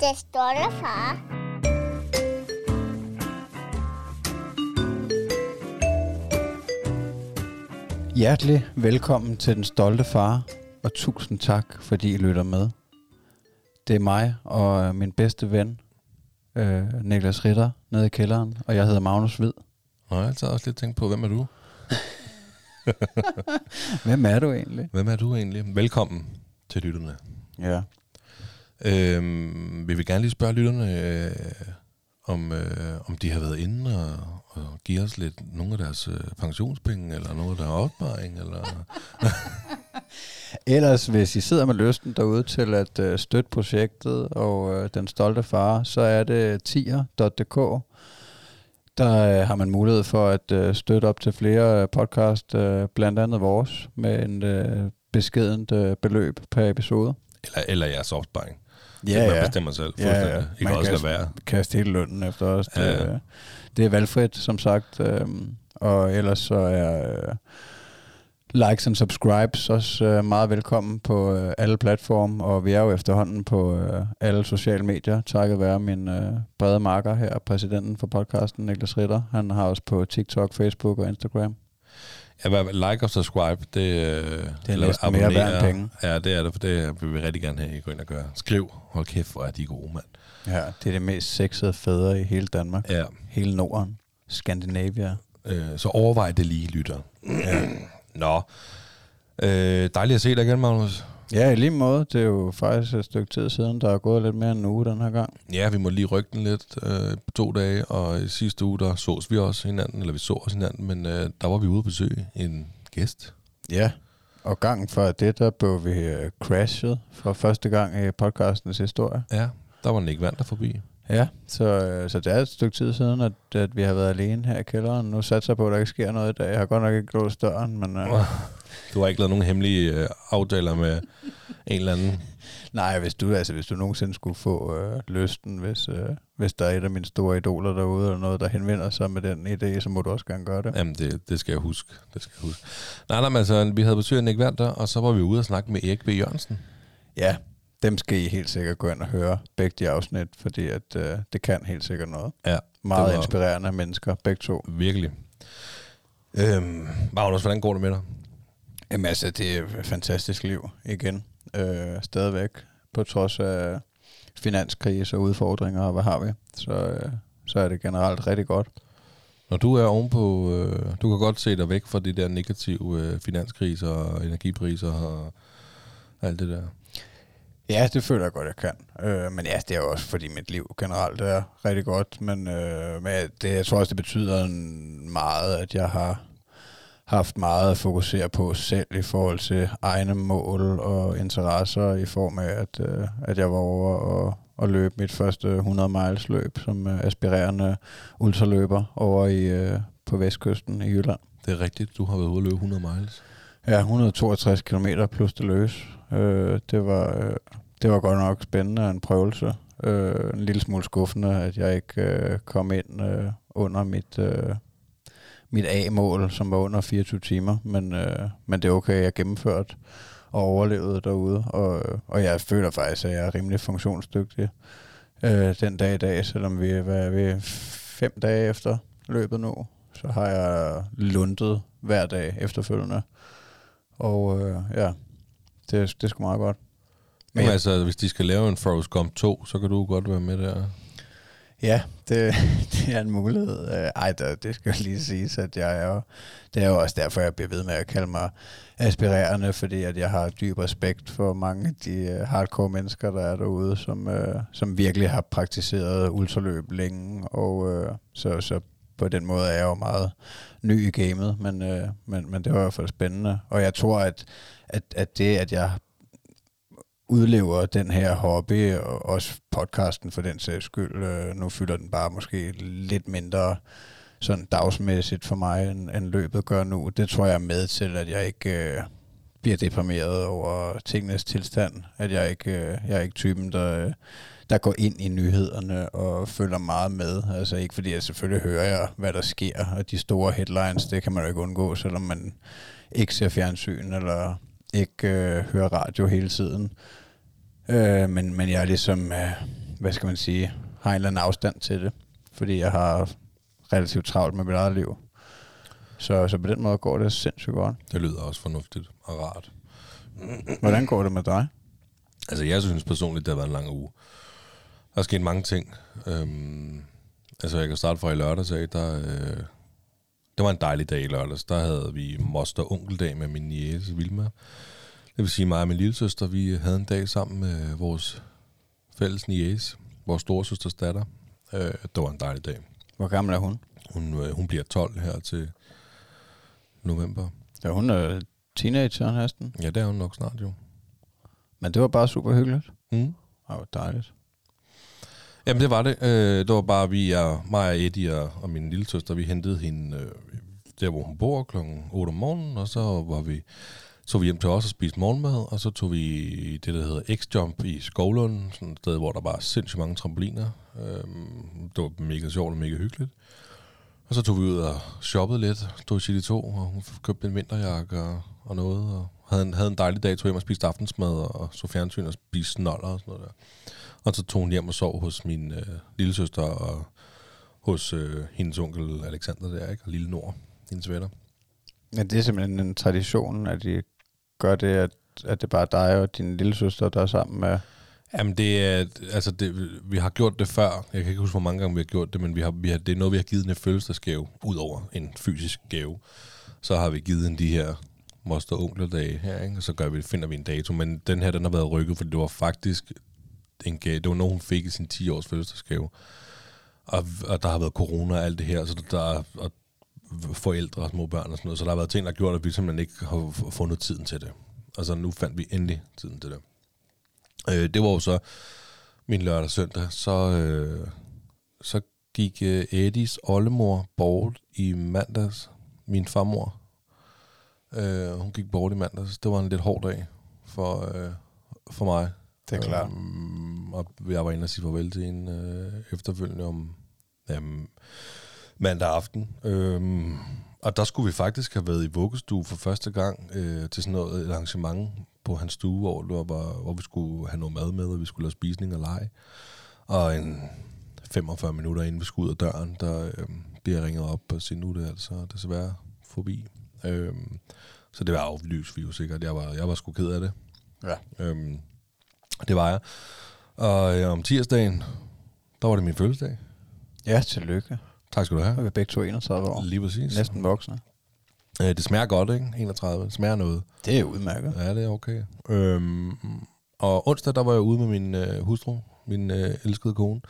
Det stolte far. Hjertelig velkommen til Den Stolte Far, og tusind tak, fordi I lytter med. Det er mig og øh, min bedste ven, øh, Niklas Ritter, nede i kælderen, og jeg hedder Magnus Hvid. Og jeg har altid også lidt tænkt på, hvem er du? Hvem er du egentlig? Hvem er du egentlig? Velkommen til lytterne. Ja. Øhm, vi vil gerne lige spørge lytterne, øh, om, øh, om de har været inde og, og give os lidt nogle af deres øh, pensionspenge, eller noget af deres opsparing, eller... Ellers, hvis I sidder med lysten derude til at øh, støtte projektet og øh, Den Stolte Far, så er det tier.dk. Der øh, har man mulighed for at øh, støtte op til flere øh, podcast, øh, blandt andet vores, med en øh, beskedent øh, beløb per episode. eller, eller jeres opsparing. det man bestemmer selv. fuldstændig. I kan Man også kan være. kaste hele lønnen efter os. Det, Ja, ja. øh, det er valgfrit, som sagt. Øh, og ellers så er øh, likes and subscribes også øh, meget velkommen på øh, alle platforme, og vi er jo efterhånden på øh, alle sociale medier, takket være min øh, brede marker her, præsidenten for podcasten, Niklas Ritter. Han har os på TikTok, Facebook og Instagram. Ja, like og subscribe, det, øh, er eller næsten mere værd penge. Ja, det er det, for det vil vi rigtig gerne have, I går ind og gør. Skriv, hold kæft, hvor er de gode, mand. Ja, det er det mest sexede fædre i hele Danmark. Ja, Hele Norden. Skandinavia. øh, så overvej det lige, lytter. Nå, øh, dejligt at se dig igen, Magnus. Ja, i lige måde. Det er jo faktisk et stykke tid siden, der er gået lidt mere end en uge den her gang. Ja, vi må lige rykke den lidt øh, to dage, og i sidste uge, der sås vi også hinanden, eller vi så også hinanden, men øh, der var vi ude at besøge en gæst. Ja, og gangen før det, der blev vi øh, crashet for første gang i podcastens historie. Ja, der var Nick Vander forbi. Ja, så, øh, så det er et stykke tid siden, at, at vi har været alene her i kælderen. Nu satser jeg på, at der ikke sker noget i dag. Jeg har godt nok ikke låst døren, men... Øh, Du har ikke lavet nogen hemmelige øh, aftaler med en eller anden. nej, hvis du, altså, hvis du nogensinde skulle få øh, lysten, hvis, øh, hvis der er et af mine store idoler derude, eller noget, der henvender sig med den idé, så må du også gerne gøre det. Jamen, det, det skal jeg huske. Det skal jeg huske. Nej, nej, men altså, vi havde besøg af Nick Vander, og så var vi ude og snakke med Erik B. Jørgensen. Ja, dem skal I helt sikkert gå ind og høre, begge de afsnit, fordi at, øh, det kan helt sikkert noget. Ja, Meget inspirerende mennesker, begge to. Virkelig. Øhm, Magnus, hvordan går det med dig? Jamen altså, det er et fantastisk liv igen. Øh, stadigvæk, på trods af finanskrise og udfordringer, og hvad har vi, så, øh, så er det generelt rigtig godt. Når du er ovenpå, øh, du kan godt se dig væk fra de der negative øh, finanskriser og energipriser og alt det der. Ja, det føler jeg godt, jeg kan. Øh, men ja, det er også, fordi mit liv generelt er rigtig godt. Men, øh, men det, jeg tror også, det betyder en- meget, at jeg har haft meget at fokusere på selv i forhold til egne mål og interesser i form af, at, øh, at jeg var over og, og løbe mit første 100 miles løb som øh, aspirerende ultraløber over i, øh, på vestkysten i Jylland. Det er rigtigt, du har været ude at løbe 100 miles. Ja, 162 km plus det løs. Øh, det, var, øh, det var godt nok spændende en prøvelse. Øh, en lille smule skuffende, at jeg ikke øh, kom ind øh, under mit, øh, mit A-mål, som var under 24 timer. Men, øh, men det er okay, jeg gennemførte og overlevede derude. Og, øh, og jeg føler faktisk, at jeg er rimelig funktionsdygtig øh, den dag i dag, selvom vi hvad er vi, fem dage efter løbet nu. Så har jeg lundet hver dag efterfølgende. Og øh, ja, det, det er sgu meget godt. Men Men ja, altså, hvis de skal lave en Forrest Gump 2, så kan du godt være med der. ja det, det er en mulighed. Øh, Ej, der, det skal jo lige siges, at jeg er jo, det er jo også derfor, jeg bliver ved med at kalde mig aspirerende, fordi at jeg har dyb respekt for mange af de øh, hardcore mennesker, der er derude, som, øh, som virkelig har praktiseret ultraløb længe, og øh, så, så på den måde er jeg jo meget ny i gamet, men, øh, men, men det var i hvert fald spændende. Og jeg tror, at, at, at det, at jeg udlever den her hobby, og også podcasten for den sags skyld, øh, nu fylder den bare måske lidt mindre sådan dagsmæssigt for mig, end, end løbet gør nu. Det tror jeg er med til, at jeg ikke øh, bliver deprimeret over tingenes tilstand. At jeg ikke øh, jeg er ikke typen, der, øh, der går ind i nyhederne og følger meget med. Altså ikke fordi jeg selvfølgelig hører jeg, hvad der sker, og de store headlines, det kan man jo ikke undgå, selvom man ikke ser fjernsyn eller ikke øh, hører radio hele tiden. Øh, men, men jeg er ligesom, øh, hvad skal man sige, har en eller anden afstand til det. Fordi jeg har relativt travlt med mit eget liv. Så, så på den måde går det sindssygt godt. Det lyder også fornuftigt og rart. Hvordan går det med dig? Altså, jeg synes personligt, det har været en lang uge. Der er sket mange ting. Øhm, altså, jeg kan starte fra i lørdags af, der... Øh, det var en dejlig dag i lørdags. Der havde vi moster onkeldag med min niece Vilma. Det vil sige mig og min lille søster, vi havde en dag sammen med vores fælles niece, vores storesøsters datter. Øh, det var en dejlig dag. Hvor gammel er hun? Hun, øh, hun bliver 12 her til november. Ja, hun er teenager næsten. Ja, det er hun nok snart jo. Men det var bare super hyggeligt. Mm. Det var dejligt. Jamen det var det. Øh, det var bare vi, er, mig og Eddie og, og min lille søster, vi hentede hende øh, der, hvor hun bor klokken 8 om morgenen, og så var vi, tog vi hjem til os og spiste morgenmad, og så tog vi det, der hedder X-Jump i Skovlund, sådan et sted, hvor der var sindssygt mange trampoliner. Øh, det var mega sjovt og mega hyggeligt. Og så tog vi ud og shoppede lidt, tog i City 2, og hun købte en vinterjakke og, og noget, og havde en, havde en dejlig dag, tog hjem og spiste aftensmad, og så fjernsyn og spiste snoller og sådan noget der. Og så tog hun hjem og sov hos min øh, lille søster og hos øh, hendes onkel Alexander der, ikke? Og lille Nord, hendes venner. Ja, det er simpelthen en tradition, at de gør det, at, at det bare er dig og din lille søster, der er sammen med... Jamen det er, altså det, vi har gjort det før. Jeg kan ikke huske, hvor mange gange vi har gjort det, men vi har, vi har, det er noget, vi har givet en fødselsdagsgave, ud over en fysisk gave. Så har vi givet en de her moster og onkler her, ikke? og så gør vi, finder vi en dato. Men den her, den har været rykket, fordi det var faktisk en gave. Det var noget, hun fik i sin 10-års fødselsdagsgave. Og, og der har været corona og alt det her, så der og forældre og små børn og sådan noget. Så der har været ting, der har gjort, at vi simpelthen ikke har fundet tiden til det. Altså nu fandt vi endelig tiden til det. Øh, det var jo så min lørdag og søndag. Så, øh, så gik øh, Eddies oldemor bort i mandags. Min farmor. Øh, hun gik bort i mandags. Det var en lidt hård dag for, øh, for mig. Det er klart. Øhm, og jeg var inde og sige farvel til en øh, efterfølgende om jamen, mandag aften. Øhm, og der skulle vi faktisk have været i vuggestue for første gang øh, til sådan noget et arrangement på hans stue, hvor, var, hvor vi skulle have noget mad med, og vi skulle lave spisning og lege. Og en 45 minutter inden vi skulle ud af døren, der øh, bliver ringet op og siger, nu er det altså desværre forbi. Øhm, så det var aflyst, vi jo sikkert. Jeg var, jeg var sgu ked af det. Ja. Øhm, det var jeg. Og øh, om tirsdagen, der var det min fødselsdag. Ja, tillykke. Tak skal du er have. vi begge to 31 år. Lige præcis. Næsten voksne. Øh, det smager godt, ikke? 31. Det smager noget. Det er udmærket. Ja, det er okay. Øhm, og onsdag, der var jeg ude med min øh, hustru, min øh, elskede kone.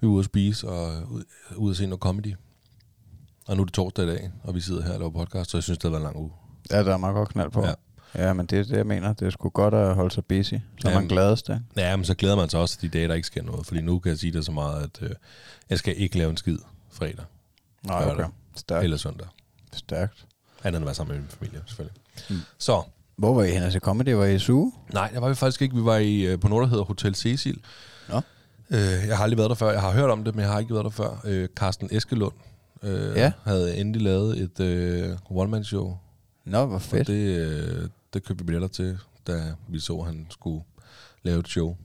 Vi var ude at spise og ud, ude at se noget comedy. Og nu er det torsdag i dag, og vi sidder her og laver podcast, så jeg synes, det har været en lang uge. Ja, der er meget godt knald på. Ja. Ja. Ja, men det er det, jeg mener. Det er sgu godt at holde sig busy. Så Jamen. man gladest, ikke? Ja, men så glæder man sig også til de dage, der ikke sker noget. Fordi nu kan jeg sige det så meget, at øh, jeg skal ikke lave en skid fredag Lørdag. okay. Stærkt. eller søndag. Stærkt. Andet end at være sammen med min familie, selvfølgelig. Mm. Så, Hvor var I henne til comedy? Var I suge? nej, der var vi faktisk ikke. Vi var i, øh, på noget, der hedder Hotel Cecil. Nå. Øh, jeg har aldrig været der før. Jeg har hørt om det, men jeg har ikke været der før. Øh, Carsten Eskelund øh, Ja. havde endelig lavet et øh, one-man-show. Nå, hvor Og fedt. det, øh, det købte vi billetter til, da vi så, at han skulle lave et show.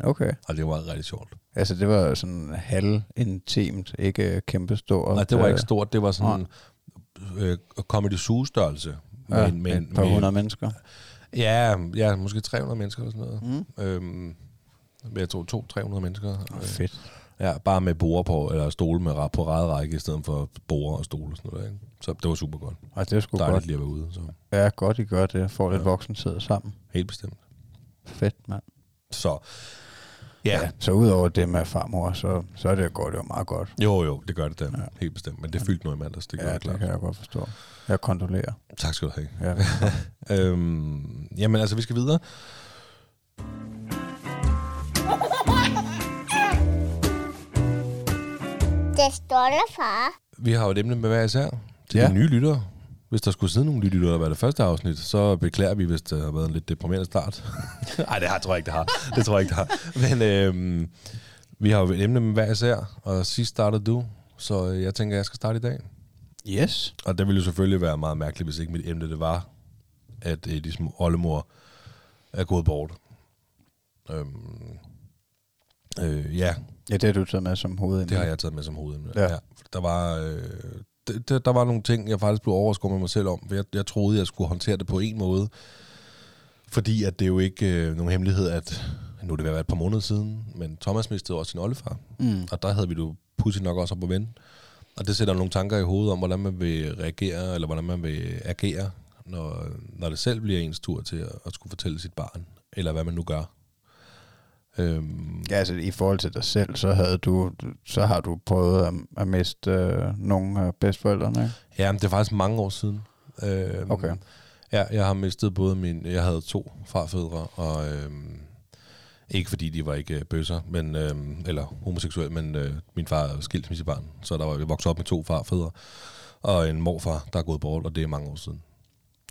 Okay. Og det var rigtig sjovt. Altså, det var sådan halvintimt, ikke kæmpe stort. Nej, det var ikke stort. Det var sådan øh, comedy zoo-størrelse. Ja, men, men, et par hundrede mennesker. Ja, ja, måske 300 mennesker eller sådan noget. Mm. Øhm, jeg tror 200-300 mennesker. Oh, Øh, fedt. Ja, bare med bord på, eller stole med på række, i stedet for bord og stole og sådan noget. Ikke? Så det var super godt. Og det er sgu Dejligt godt. lige at være ude. Så. Ja, godt I gør det. Får lidt Ja. voksentid sammen. Helt bestemt. Fedt, mand. Så ja. ja. Så udover det med farmor, så, så er det, går det jo meget godt. Jo, jo, det gør det da. Ja. Helt bestemt. Men det fyldte noget i mandags, det gør ja, det det klart. kan jeg godt forstå. Jeg kondolerer. Tak skal du have. Ja. Øhm, jamen altså, vi skal videre. Det står der, far. Vi har jo et emne med hver især til Ja. de nye lyttere. Hvis der skulle sidde nogle nye lyttere, der var det første afsnit, så beklager vi, hvis det har været en lidt deprimerende start. Nej, det har, tror jeg ikke, det har. Det tror jeg ikke, det har. Men øhm, vi har jo et emne med hver især, og sidst startede du, så jeg tænker, jeg skal starte i dag. Yes. Og det ville jo selvfølgelig være meget mærkeligt, hvis ikke mit emne det var at Eddies oldemor er gået bort. Øhm, øh, ja, Ja, det har du taget med som hoved. det har jeg taget med som hovedemne. Ja. Ja. Der var... Øh, det, der var nogle ting, jeg faktisk blev overrasket med mig selv om. For jeg, jeg troede, jeg skulle håndtere det på en måde. Fordi at det er jo ikke øh, nogen hemmelighed, at nu er det ved at være et par måneder siden, men Thomas mistede også sin oldefar. Mm. Og der havde vi jo pudsigt nok også op at vende. Og det sætter nogle tanker i hovedet om, hvordan man vil reagere, eller hvordan man vil agere, når, når det selv bliver ens tur til at, at skulle fortælle sit barn, eller hvad man nu gør. Øhm, Ja, altså i forhold til dig selv, så havde du, så har du prøvet at, at miste øh, nogle af bedstforældrene, ikke? ja, men det er faktisk mange år siden. Øhm, Okay. Ja, jeg har mistet både min... Jeg havde to farfædre, og øhm, ikke fordi de var ikke øh, bøsser, men, øhm, eller homoseksuel, men øh, min far er skilt med sit barn, så der var, jeg voksede op med to farfædre, og en morfar, der er gået bort, og det er mange år siden.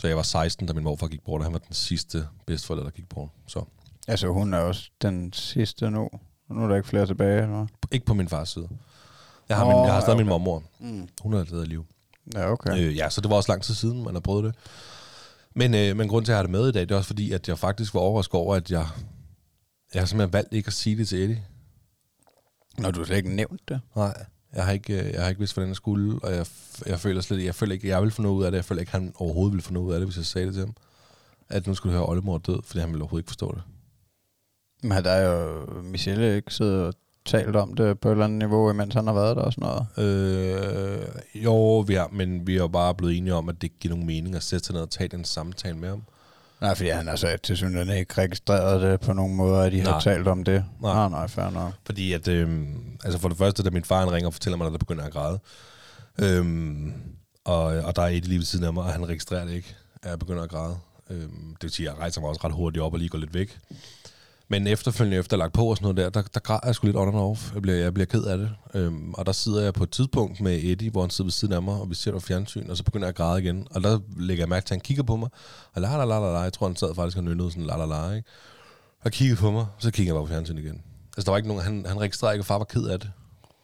Så jeg var 16, da min morfar gik bort, og han var den sidste bedsteforælder, der gik bort. Så Altså hun er også den sidste nu. Nu er der ikke flere tilbage, eller hvad? ikke på min fars side. Jeg har, Åh, min, jeg har stadig okay. min mormor. Mm. Hun stadig i live. Ja, okay. Øh, ja, så det var også lang tid siden, man har prøvet det. Men, øh, men grund til, at jeg har det med i dag, det er også fordi, at jeg faktisk var overrasket over, at jeg, jeg har simpelthen valgt ikke at sige det til Eddie. Når du slet ikke nævnt det. Nej, jeg har ikke, øh, jeg har ikke vidst, hvordan jeg skulle, og jeg, jeg føler slet jeg føler ikke, jeg vil få noget ud af det. Jeg føler ikke, han overhovedet ville få noget ud af det, hvis jeg sagde det til ham. At nu skulle du høre, Oldemor død, fordi han ville overhovedet ikke forstå det. Men har der jo Michelle ikke siddet og talt om det på et eller andet niveau, imens han har været der og sådan noget? Øh, jo, vi er, men vi er jo bare blevet enige om, at det ikke giver nogen mening at sætte sig ned og tage den samtale med ham. Nej, fordi han har så til synligheden ikke registreret det på nogen måde, at de har Nej. talt om det. Nej. Nej, nej, fair nok. Fordi at, øhm, altså for det første, da min far han ringer og fortæller mig, at der begynder at græde, øhm, og, og der er et lige ved siden af mig, og han registrerer det ikke, at jeg begynder at græde. Øhm, det vil sige, at jeg rejser mig også ret hurtigt op og lige går lidt væk. Men efterfølgende, efter lagt på og sådan noget der, der, der græder jeg sgu lidt on and off. Jeg bliver, jeg bliver ked af det. Øhm, og der sidder jeg på et tidspunkt med Eddie, hvor han sidder ved siden af mig, og vi ser noget fjernsyn, og så begynder jeg at græde igen. Og der lægger jeg mærke til, at han kigger på mig, og la la la la la, jeg tror, han sad faktisk og nynnede sådan la la la, ikke? Og kiggede på mig, så kigger jeg bare på fjernsyn igen. Altså, der var ikke nogen, han, han registrerede ikke, at far var ked af det.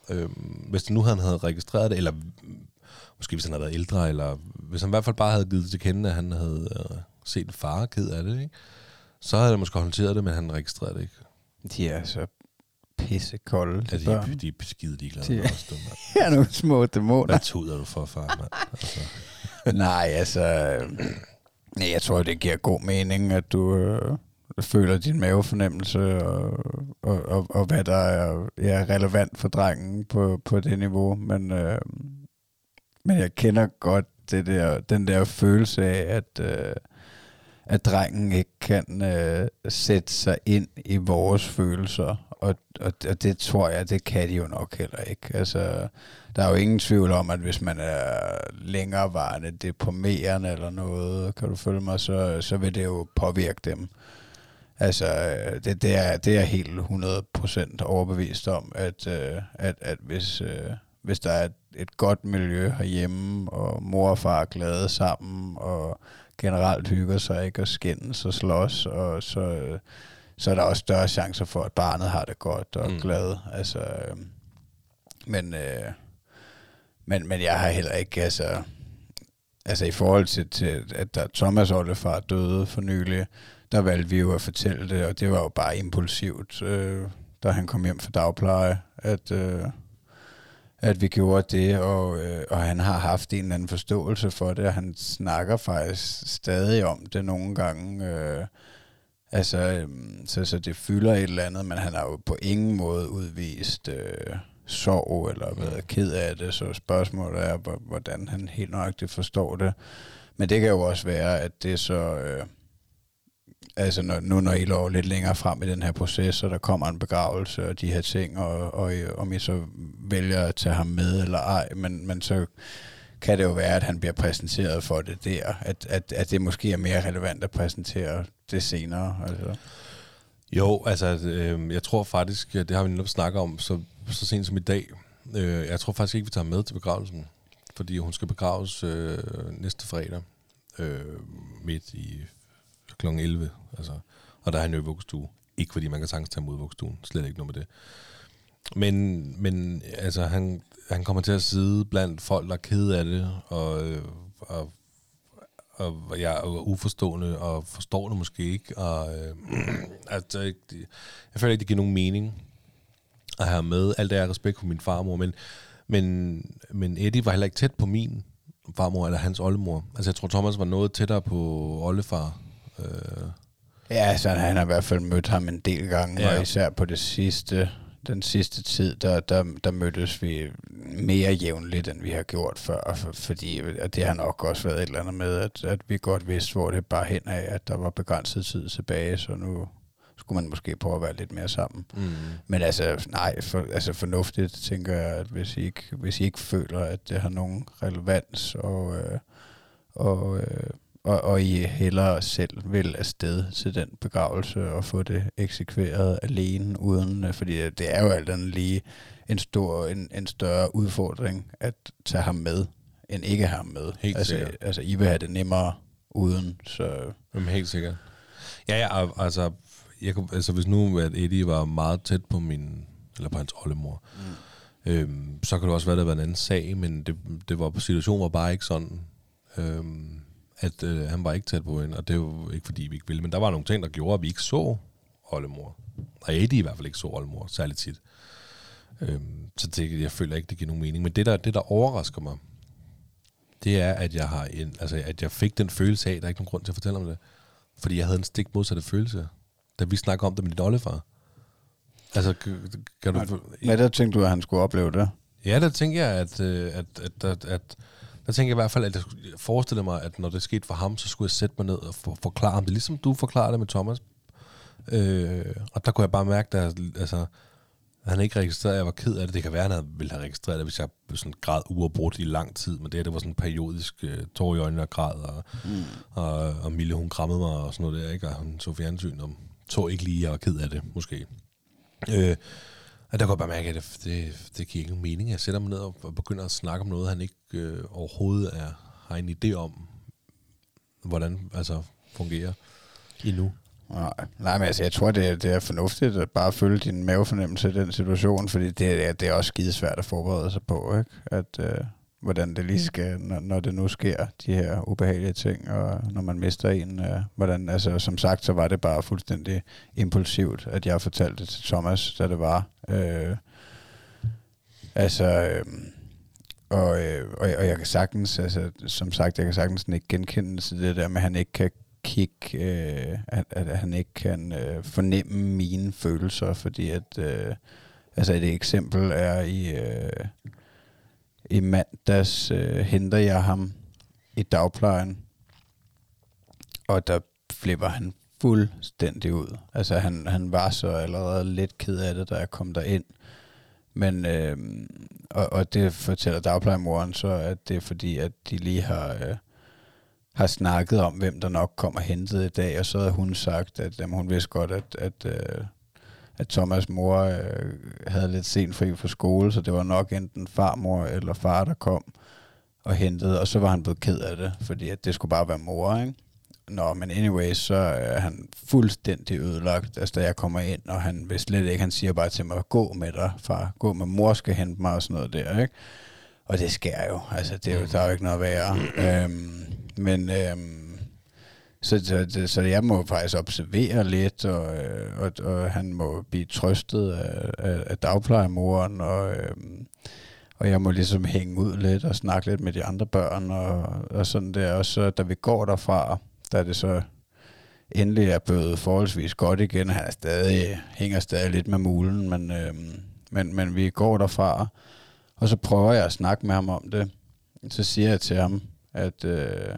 Øhm, hvis det nu han havde registreret det, eller måske hvis han havde været ældre, eller hvis han i hvert fald bare havde givet det til kende, at han havde øh, set far ked af det, ikke? Så havde jeg måske håndteret det, men han registrerede det ikke. De er så pissekolde, de Altså, børn. de, de er skide ligeglade De- med os, du, mand. De er nogle små dæmoner. Hvad tuder du for, far, mand? Altså, Nej, altså... Nej, jeg tror, det giver god mening, at du øh, føler din mavefornemmelse, og, og, og, og hvad der er ja, relevant for drengen på, på det niveau. Men, øh, men jeg kender godt det der, den der følelse af, at, øh, at drengen ikke kan øh, sætte sig ind i vores følelser. Og, og, og det tror jeg, det kan de jo nok heller ikke. Altså, der er jo ingen tvivl om, at hvis man er længerevarende deprimerende eller noget, kan du følge mig, så, så vil det jo påvirke dem. Altså, det, det, er, det er helt 100% overbevist om, at, øh, at, at hvis, øh, hvis der er et, et godt miljø herhjemme, og mor og far er glade sammen, og generelt hygger sig ikke og skændes og slås, og så, øh, så er der også større chancer for, at barnet har det godt og Mm. glad. Altså, øh, men, øh, men, men jeg har heller ikke, altså, altså i forhold til, til at der Thomas oldefar døde for nylig, der valgte vi jo at fortælle det, og det var jo bare impulsivt, øh, da han kom hjem fra dagpleje, at, øh, at vi gjorde det, og, øh, og han har haft en eller anden forståelse for det, og han snakker faktisk stadig om det nogle gange. Øh, altså, øh, så, så det fylder et eller andet, men han har jo på ingen måde udvist øh, sorg eller været ked af det, så spørgsmålet er, hvor- hvordan han helt nøjagtigt forstår det. Men det kan jo også være, at det så... Øh, altså når, nu når I lå lidt længere frem i den her proces, og der kommer en begravelse og de her ting, og, og om I så vælger at tage ham med eller ej, men, men så kan det jo være, at han bliver præsenteret for det der, at, at, at det måske er mere relevant at præsentere det senere. Altså. Jo, altså, øh, jeg tror faktisk, det har vi netop snakket om så, så sent som i dag. Øh, jeg tror faktisk ikke, vi tager med til begravelsen, fordi hun skal begraves øh, næste fredag øh, midt i kl. 11. Altså, og der er han jo i vuggestue. Ikke fordi man kan sagtens tage mod vuggestuen. Slet ikke noget med det. Men, men altså, han, han kommer til at sidde blandt folk, der er kede af det, og, øh, og, og jeg er uforstående og forstår det måske ikke. Og, øh, altså, jeg, jeg føler ikke, det giver nogen mening at have med. Alt det er respekt for min farmor, men, men, men Eddie var heller ikke tæt på min farmor eller hans oldemor. Altså jeg tror, Thomas var noget tættere på oldefar. Øh. Ja, så han har i hvert fald mødt ham en del gange, ja. og især på det sidste, den sidste tid, der, der, der mødtes vi mere jævnligt, end vi har gjort før, for, fordi at det har nok også været et eller andet med, at, at vi godt vidste, hvor det bare hen af, at der var begrænset tid tilbage, så nu skulle man måske prøve at være lidt mere sammen. Mm. Men altså, nej, for, altså fornuftigt tænker jeg, at hvis I, ikke, hvis I ikke føler, at det har nogen relevans, og, øh, og, øh, og, og I hellere selv vil afsted til den begravelse og få det eksekveret alene, uden, øh, fordi det er jo alt andet lige en, stor, en, en større udfordring at tage ham med, end ikke have ham med. Helt altså, sikkert. altså, I vil have det nemmere uden, så... Jamen, helt sikkert. Ja, ja, altså, jeg kunne, altså hvis nu at Eddie var meget tæt på min, eller på hans oldemor, mm. øhm, så kan det også være, at det var en anden sag, men det, det var, situationen var bare ikke sådan, øhm, at øh, han var ikke tæt på hende, og det var ikke fordi, vi ikke ville, men der var nogle ting, der gjorde, at vi ikke så oldemor. Og Eddie i hvert fald ikke så oldemor, særligt tit. Øhm, så det, jeg føler ikke, det giver nogen mening. Men det der, det, der overrasker mig, det er, at jeg, har en, altså, at jeg fik den følelse af, at der er ikke nogen grund til at fortælle om det. Fordi jeg havde en stik modsatte følelse da vi snakker om det med din oldefar. Altså, kan du... Ja, der tænkte du, at han skulle opleve det? Ja, der tænker jeg, at, øh, at, at, at, at der tænker jeg i hvert fald, at jeg forestiller mig, at når det skete for ham, så skulle jeg sætte mig ned og for, forklare ham det, ligesom du forklarede det med Thomas. Øh, og der kunne jeg bare mærke, at altså, han ikke registreret, at jeg var ked af det. Det kan være, at han ville have registreret det, hvis jeg sådan græd uafbrudt i lang tid. Men det, det var sådan periodisk uh, tår i øjnene og græd. Og, mm. og, og Mille, hun krammede mig og sådan noget der, ikke? Og hun så fjernsyn om så ikke lige, at jeg var ked af det, måske. Øh, og der kan jeg bare mærke, at det, det, det giver ikke nogen mening. Jeg sætter mig ned og begynder at snakke om noget, han ikke øh, overhovedet er, har en idé om, hvordan altså fungerer endnu. Nej, nej, men altså, jeg tror, det er, det er fornuftigt at bare følge din mavefornemmelse i den situation, fordi det er, det er også skidesvært at forberede sig på, ikke? At, øh, hvordan det lige skal, når, når det nu sker, de her ubehagelige ting, og når man mister en, øh, hvordan, altså som sagt, så var det bare fuldstændig impulsivt, at jeg fortalte det til Thomas, da det var. Øh, altså, øh, og, øh, og, og jeg kan sagtens, altså, som sagt, jeg kan sagtens ikke genkende til det der med, at han ikke kan kigge, øh, at, at han ikke kan øh, fornemme mine følelser, fordi at, øh, altså et eksempel er i, øh, i mandags øh, henter jeg ham i dagplejen, og der flipper han fuldstændig ud. Altså han, han var så allerede lidt ked af det, da jeg kom ind. Men, øh, og, og det fortæller dagplejemoren så, at det er fordi, at de lige har, øh, har snakket om, hvem der nok kommer hentet i dag, og så havde hun sagt, at jamen, hun vidste godt, at, at øh, at Thomas' mor øh, havde lidt sent fri fra skole, så det var nok enten farmor eller far, der kom og hentede, og så var han blevet ked af det, fordi at det skulle bare være mor, ikke? Nå, men anyway, så er han fuldstændig ødelagt, altså da jeg kommer ind, og han vil slet ikke, han siger bare til mig, gå med dig, far, gå med mor skal hente mig og sådan noget der, ikke? Og det sker jo, altså det er jo, der er jo ikke noget værre. øhm, men øhm, så, så, så jeg må faktisk observere lidt, og, øh, og, og han må blive trøstet af, af, af dagplejemoren, og, øh, og jeg må ligesom hænge ud lidt og snakke lidt med de andre børn, og, og sådan der. Og så da vi går derfra, da det så endelig er blevet forholdsvis godt igen, han er stadig, hænger stadig lidt med mulen, men, øh, men, men vi går derfra, og så prøver jeg at snakke med ham om det. Så siger jeg til ham, at... Øh,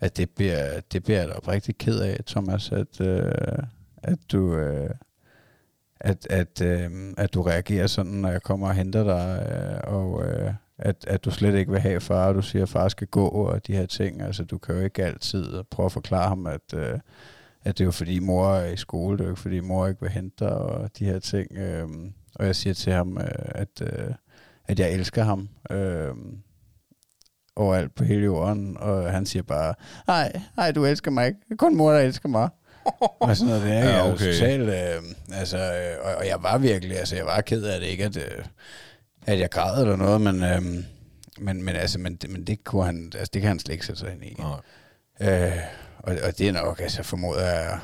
at det bliver, det bliver jeg da oprigtigt ked af, Thomas, at, øh, at du... Øh, at, at, øh, at du reagerer sådan, når jeg kommer og henter dig, øh, og øh, at, at du slet ikke vil have far, og du siger, at far skal gå, og de her ting. Altså, du kan jo ikke altid prøve at forklare ham, at, øh, at det er jo fordi mor er i skole, det er jo ikke fordi mor ikke vil hente dig, og de her ting. Øh, og jeg siger til ham, øh, at, øh, at jeg elsker ham. Øh, overalt på hele jorden, og han siger bare, nej, nej, du elsker mig ikke. kun mor, der elsker mig. og sådan noget der. Ja, okay. Totalt, øh, altså, øh, og, og, jeg var virkelig, altså jeg var ked af det, ikke at, øh, at jeg græd eller noget, men, øh, men, men, altså, men, men det kunne han, altså det kan han slet ikke sætte sig ind i. Nej. Øh, og, og det er nok, altså formoder jeg,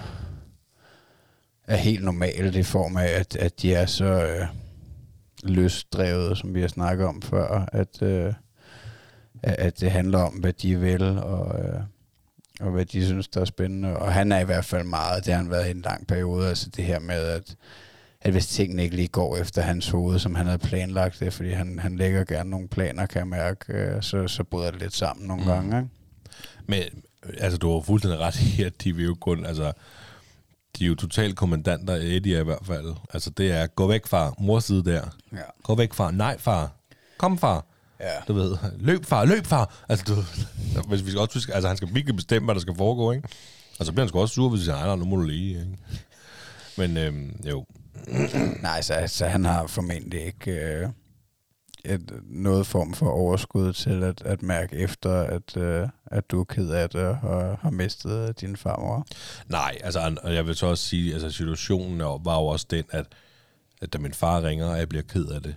er, helt normalt i form af, at, at de er så øh, løsdrevet, som vi har snakket om før, at, øh, at det handler om, hvad de vil, og, øh, og hvad de synes, der er spændende. Og han er i hvert fald meget, det har han været i en lang periode, altså det her med, at, at hvis tingene ikke lige går efter hans hoved, som han havde planlagt det, fordi han, han lægger gerne nogle planer, kan jeg mærke, øh, så, så bryder det lidt sammen nogle Mm. gange. Ikke? Men altså, du har fuldstændig ret i, at de vil jo kun, altså, de er jo totalt kommandanter, Eddie i hvert fald. Altså, det er, gå væk far, mors side der. Ja. Gå væk far, nej far, kom far. Ja. Du ved, løb far, løb far. Altså, du, hvis vi skal også huske, altså, han skal virkelig bestemme, hvad der skal foregå, ikke? Og så bliver han sgu også sur, hvis han siger, nej, nu må du lige, ikke? Men øhm, jo, Nej, så, så han har formentlig ikke øh, et, noget form for overskud til at, at mærke efter, at, øh, at du er ked af det og har mistet øh, din farmor. Nej, altså, og jeg vil så også sige, altså situationen var jo også den, at, at da min far ringer, og jeg bliver ked af det,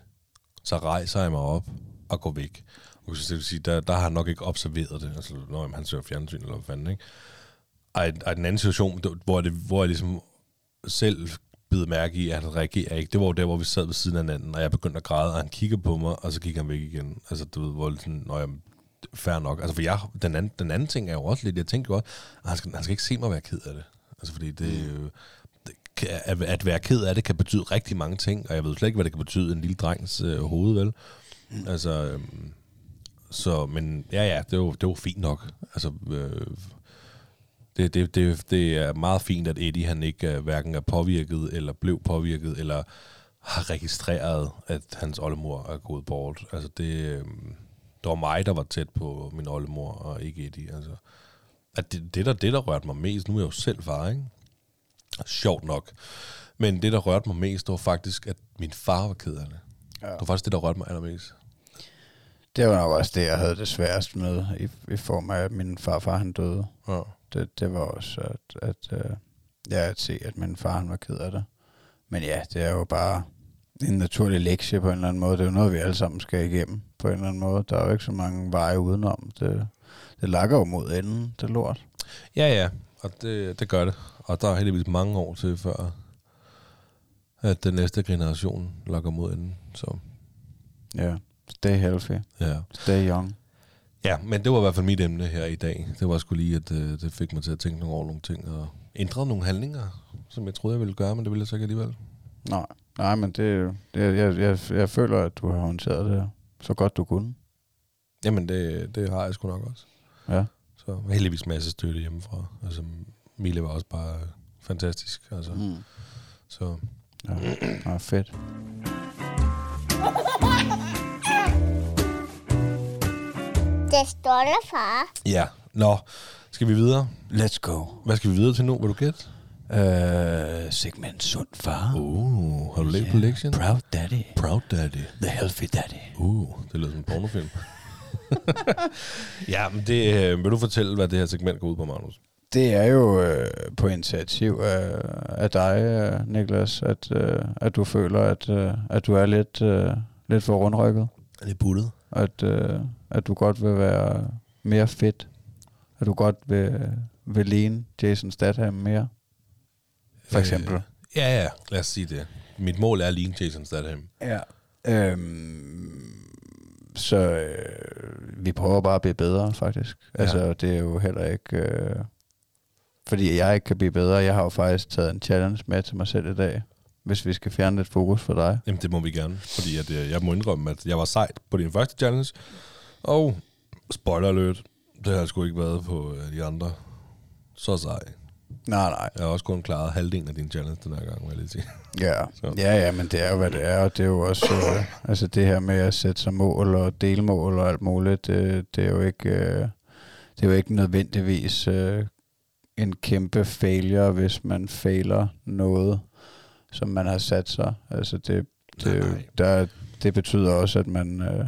så rejser jeg mig op og går væk. Og så vil sige, der, der har han nok ikke observeret det, altså når jamen, han ser fjernsyn eller hvad fanden, ikke? Og, og den anden situation, hvor, det, hvor jeg ligesom selv bid mærke i, at han reagerer ikke, det var jo der, hvor vi sad ved siden af hinanden, og jeg begyndte at græde, og han kigger på mig, og så gik han væk igen. Altså, du ved, hvor det sådan, når jeg, fair nok. Altså, for jeg, den, anden, den anden ting er jo også lidt, jeg tænker også, at han skal, han skal ikke se mig være ked af det. Altså, fordi det, mm. det kan, at, at være ked af det kan betyde rigtig mange ting, og jeg ved slet ikke, hvad det kan betyde en lille drengs øh, hoved, vel? Mm. Altså, øhm, så, men ja, ja, det var, det var fint nok. Altså, øh, det, det, det, det er meget fint, at Eddie han ikke er, hverken er påvirket, eller blev påvirket, eller har registreret, at hans oldemor er gået bort. Altså det, øh, det var mig, der var tæt på min oldemor, og ikke Eddie. Altså, at det, det, der, det, der rørte mig mest, nu er jeg jo selv far, ikke? Sjovt nok. Men det, der rørte mig mest, det var faktisk, at min far var ked af det. Ja. Det var faktisk det, der rørte mig allermest. Det var nok også det, jeg havde det sværest med, i, i form af, at min farfar han døde. Ja. Det, det var også at, at, øh, ja, at se, at min far han var ked af det. Men ja, det er jo bare en naturlig lektie på en eller anden måde. Det er jo noget, vi alle sammen skal igennem på en eller anden måde. Der er jo ikke så mange veje udenom. Det, det lakker jo mod enden, det lort. Ja, ja, og det, det gør det. Og der er heldigvis mange år til, før at den næste generation lakker mod enden. Så Ja, stay healthy, ja. stay young. Ja, men det var i hvert fald mit emne her i dag. Det var sgu lige, at øh, det fik mig til at tænke nogle over nogle ting, og ændre nogle handlinger, som jeg troede, jeg ville gøre, men det ville jeg så ikke alligevel. Nej, nej men det, det jeg, jeg, jeg føler, at du har håndteret det så godt du kunne. Jamen, det, det har jeg sgu nok også. Ja. Så heldigvis masse støtte hjemmefra. Altså, Mille var også bare fantastisk. Altså, mm. Mm. Så Ja, ja fedt. Det står der, far. ja, nå, skal vi videre? Let's go. Hvad skal vi videre til nu? Vil du gætte? Uh, segment sund far. Uh, har du læst på? Proud daddy. Proud Daddy. The healthy daddy. Uh, det lyder som en pornofilm. ja, men det, øh, vil du fortælle, hvad det her segment går ud på, Magnus? Det er jo øh, på initiativ af, af dig, øh, Niklas, at, øh, at du føler, at, øh, at du er lidt, øh, lidt for rundrykket. Det buttet? At, øh, at du godt vil være mere fedt. At du godt vil, vil ligne Jason Statham mere. For eksempel. Øh, ja, ja, lad os sige det. Mit mål er at ligne Jason Statham. Ja. Øhm, så øh, vi prøver bare at blive bedre, faktisk. Ja. Altså, det er jo heller ikke... Øh, fordi jeg ikke kan blive bedre. Jeg har jo faktisk taget en challenge med til mig selv i dag, hvis vi skal fjerne lidt fokus for dig. Jamen, det må vi gerne, fordi at, øh, jeg må indrømme, at jeg var sejt på din første challenge, og spoiler alert, det har jeg sgu ikke været på øh, de andre. Så sej. Nej, nej. Jeg har også kun klaret halvdelen af din challenge den her gang, vil jeg lige sige. Ja. Så. ja, ja, men det er jo, hvad det er, og det er jo også... Øh, altså det her med at sætte sig mål og delmål og alt muligt, det, det er jo ikke... Øh, det er jo ikke nødvendigvis øh, en kæmpe failure, hvis man fejler noget, som man har sat sig. Altså det, det, Nej, nej. der, det betyder også, at man, øh,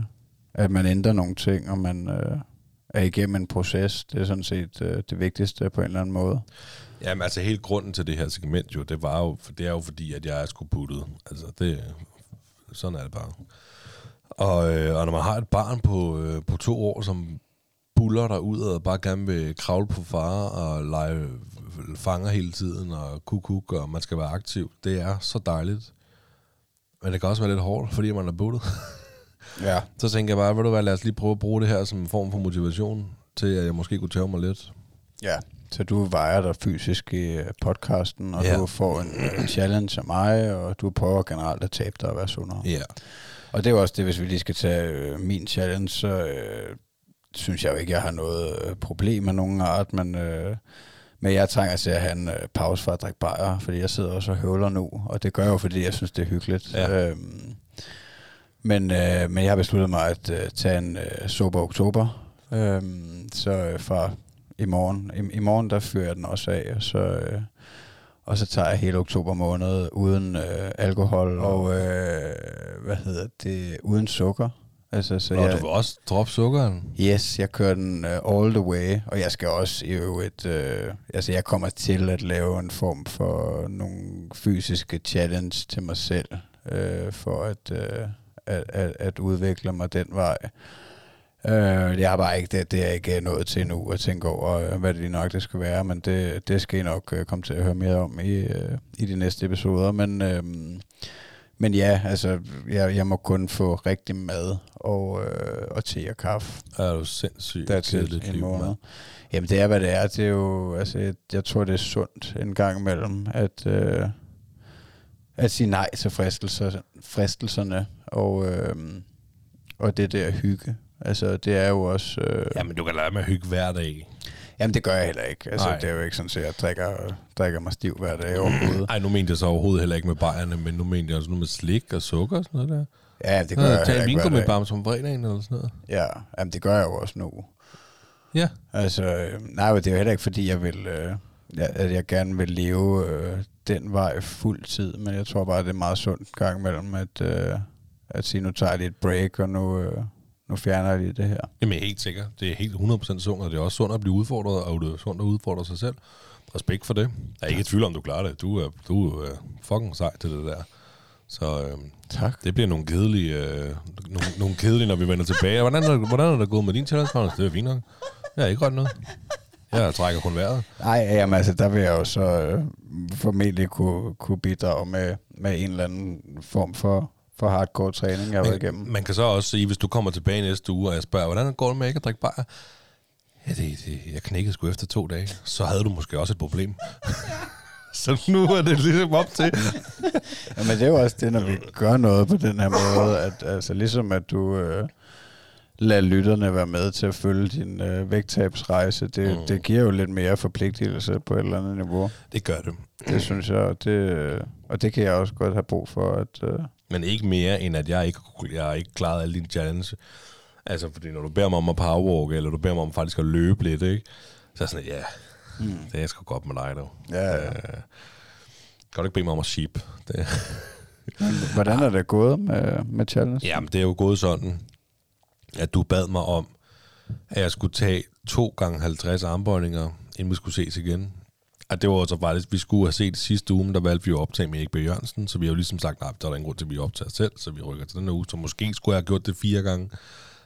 at man ændrer nogle ting, og man øh, er igennem en proces. Det er sådan set øh, det vigtigste på en eller anden måde. Jamen, altså hele grunden til det her segment jo, det var jo, for det er jo fordi, at jeg er sgu puttet. Altså, det, sådan er det bare. Og, øh, og når man har et barn på, øh, på to år, som buller der ud og bare gerne vil kravle på far og lege øh, fanger hele tiden og kukuk, og man skal være aktiv. Det er så dejligt. Men det kan også være lidt hårdt, fordi man er buttet. Ja. Så tænker jeg bare, ved du hvad, lad os lige prøve at bruge det her som en form for motivation til, at jeg måske kunne tage mig lidt. Ja, så du vejer dig fysisk i øh, podcasten, og Ja. du får en øh, challenge af mig, og du prøver generelt at tabe dig og være sundere. Ja. Og det er jo også det, hvis vi lige skal tage øh, min challenge, så øh, synes jeg jo ikke, jeg har noget øh, problem med nogen art, men, øh, men jeg trænger til at have en øh, pause for at drikke bajer, fordi jeg sidder også og høvler nu, og det gør jeg jo, fordi jeg synes, det er hyggeligt. Ja. Øhm, men, øh, men jeg har besluttet mig at øh, tage en øh, sober oktober, øhm, så øh, fra i morgen, i, i morgen der fyrer jeg den også af, og så... Øh, og så tager jeg hele oktober måned uden øh, alkohol og øh, hvad hedder det uden sukker. Altså så Og jeg, du vil også droppe sukkeren. yes, jeg kører den uh, all the way, og jeg skal også i øvrigt øh, altså jeg kommer til at lave en form for nogle fysiske challenge til mig selv øh, for at, øh, at, at at udvikle mig den vej. Øh, jeg har bare ikke det, det er ikke nået til nu at tænke over, øh, hvad det nok det skal være, men det, det skal I nok øh, komme til at høre mere om i, øh, i de næste episoder. Men, øh, men ja, altså, jeg, jeg må kun få rigtig mad og, øh, og te og kaffe. Er du sindssygt Der til en liv, måned. mand. Jamen det er, hvad det er. Det er jo, altså, jeg, jeg tror, det er sundt en gang imellem, at, øh, at sige nej til fristelser, fristelserne, og, øh, og det der hygge. Altså, det er jo også... Øh, Jamen, du kan lade med at hygge hver dag. Jamen, det gør jeg heller ikke. Altså, Nej. det er jo ikke sådan, at jeg drikker, drikker mig stiv hver dag overhovedet. Ej, nu mente jeg så overhovedet heller ikke med bajerne, men nu mente jeg også noget med slik og sukker og sådan noget der. Ja, det gør jeg Tag heller ikke dag. bare som fredagen eller sådan noget. Ja, jamen, det gør jeg jo også nu. Ja. Altså, øh, nej, det er jo heller ikke, fordi jeg vil, øh, jeg, at jeg gerne vil leve øh, den vej fuld tid, men jeg tror bare, det er meget sundt gang imellem, at, øh, at sige, nu tager jeg lige et break, og nu, øh, nu fjerner jeg lige det her. Jamen, jeg er helt sikker. Det er helt 100% sundt, og det er også sundt at blive udfordret, og det er sundt at udfordre sig selv. Respekt for det. Jeg er ikke i tvivl om, du klarer det. Du er, du er øh, fucking sej til det der. Så øh, Tak. det bliver nogle kedelige, øh, nogle, nogle kedelige, når vi vender tilbage. Hvordan er, hvordan er det gået med din challenge, Magnus? Det er fint nok. Jeg har ikke rørt noget. Jeg trækker kun vejret. Nej, jamen altså, der vil jeg jo så øh, formentlig kunne, kunne bidrage med, med en eller anden form for, for hardcore træning, jeg har været igennem. Man, kan så også sige, hvis du kommer tilbage næste uge, og jeg spørger, hvordan går det med ikke at drikke bajer? Ja, det, det, jeg knækkede sgu efter to dage. Så havde du måske også et problem. så nu er det ligesom op til. Jamen det er jo også det, når vi gør noget på den her måde, at altså ligesom at du øh, lader lytterne være med til at følge din øh, vægttabsrejse, det, mm. det giver jo lidt mere forpligtelse på et eller andet niveau. Det gør det. Det synes jeg, og det, øh, og det kan jeg også godt have brug for. At, øh, Men ikke mere, end at jeg ikke, jeg har ikke klaret alle dine challenge. Altså, fordi når du beder mig om at powerwalk, eller du beder mig om faktisk at løbe lidt, ikke? Så er sådan, ja, mm. det er sgu godt med dig, dog. Ja, ja. Øh, kan du ikke bede mig om at sheep? Det, Hvordan er det gået med, med challenge? Jamen, det er jo gået sådan, at du bad mig om, at jeg skulle tage to gange 50 armbøjninger, inden vi skulle ses igen. Og det var så faktisk, vi skulle have set sidste uge, der valgte vi jo at optage med Erik B. Jørgensen, så vi har jo ligesom sagt, nej, der er ingen grund til, at vi optager selv, så vi rykker til den her uge, så måske skulle jeg have gjort det fire gange.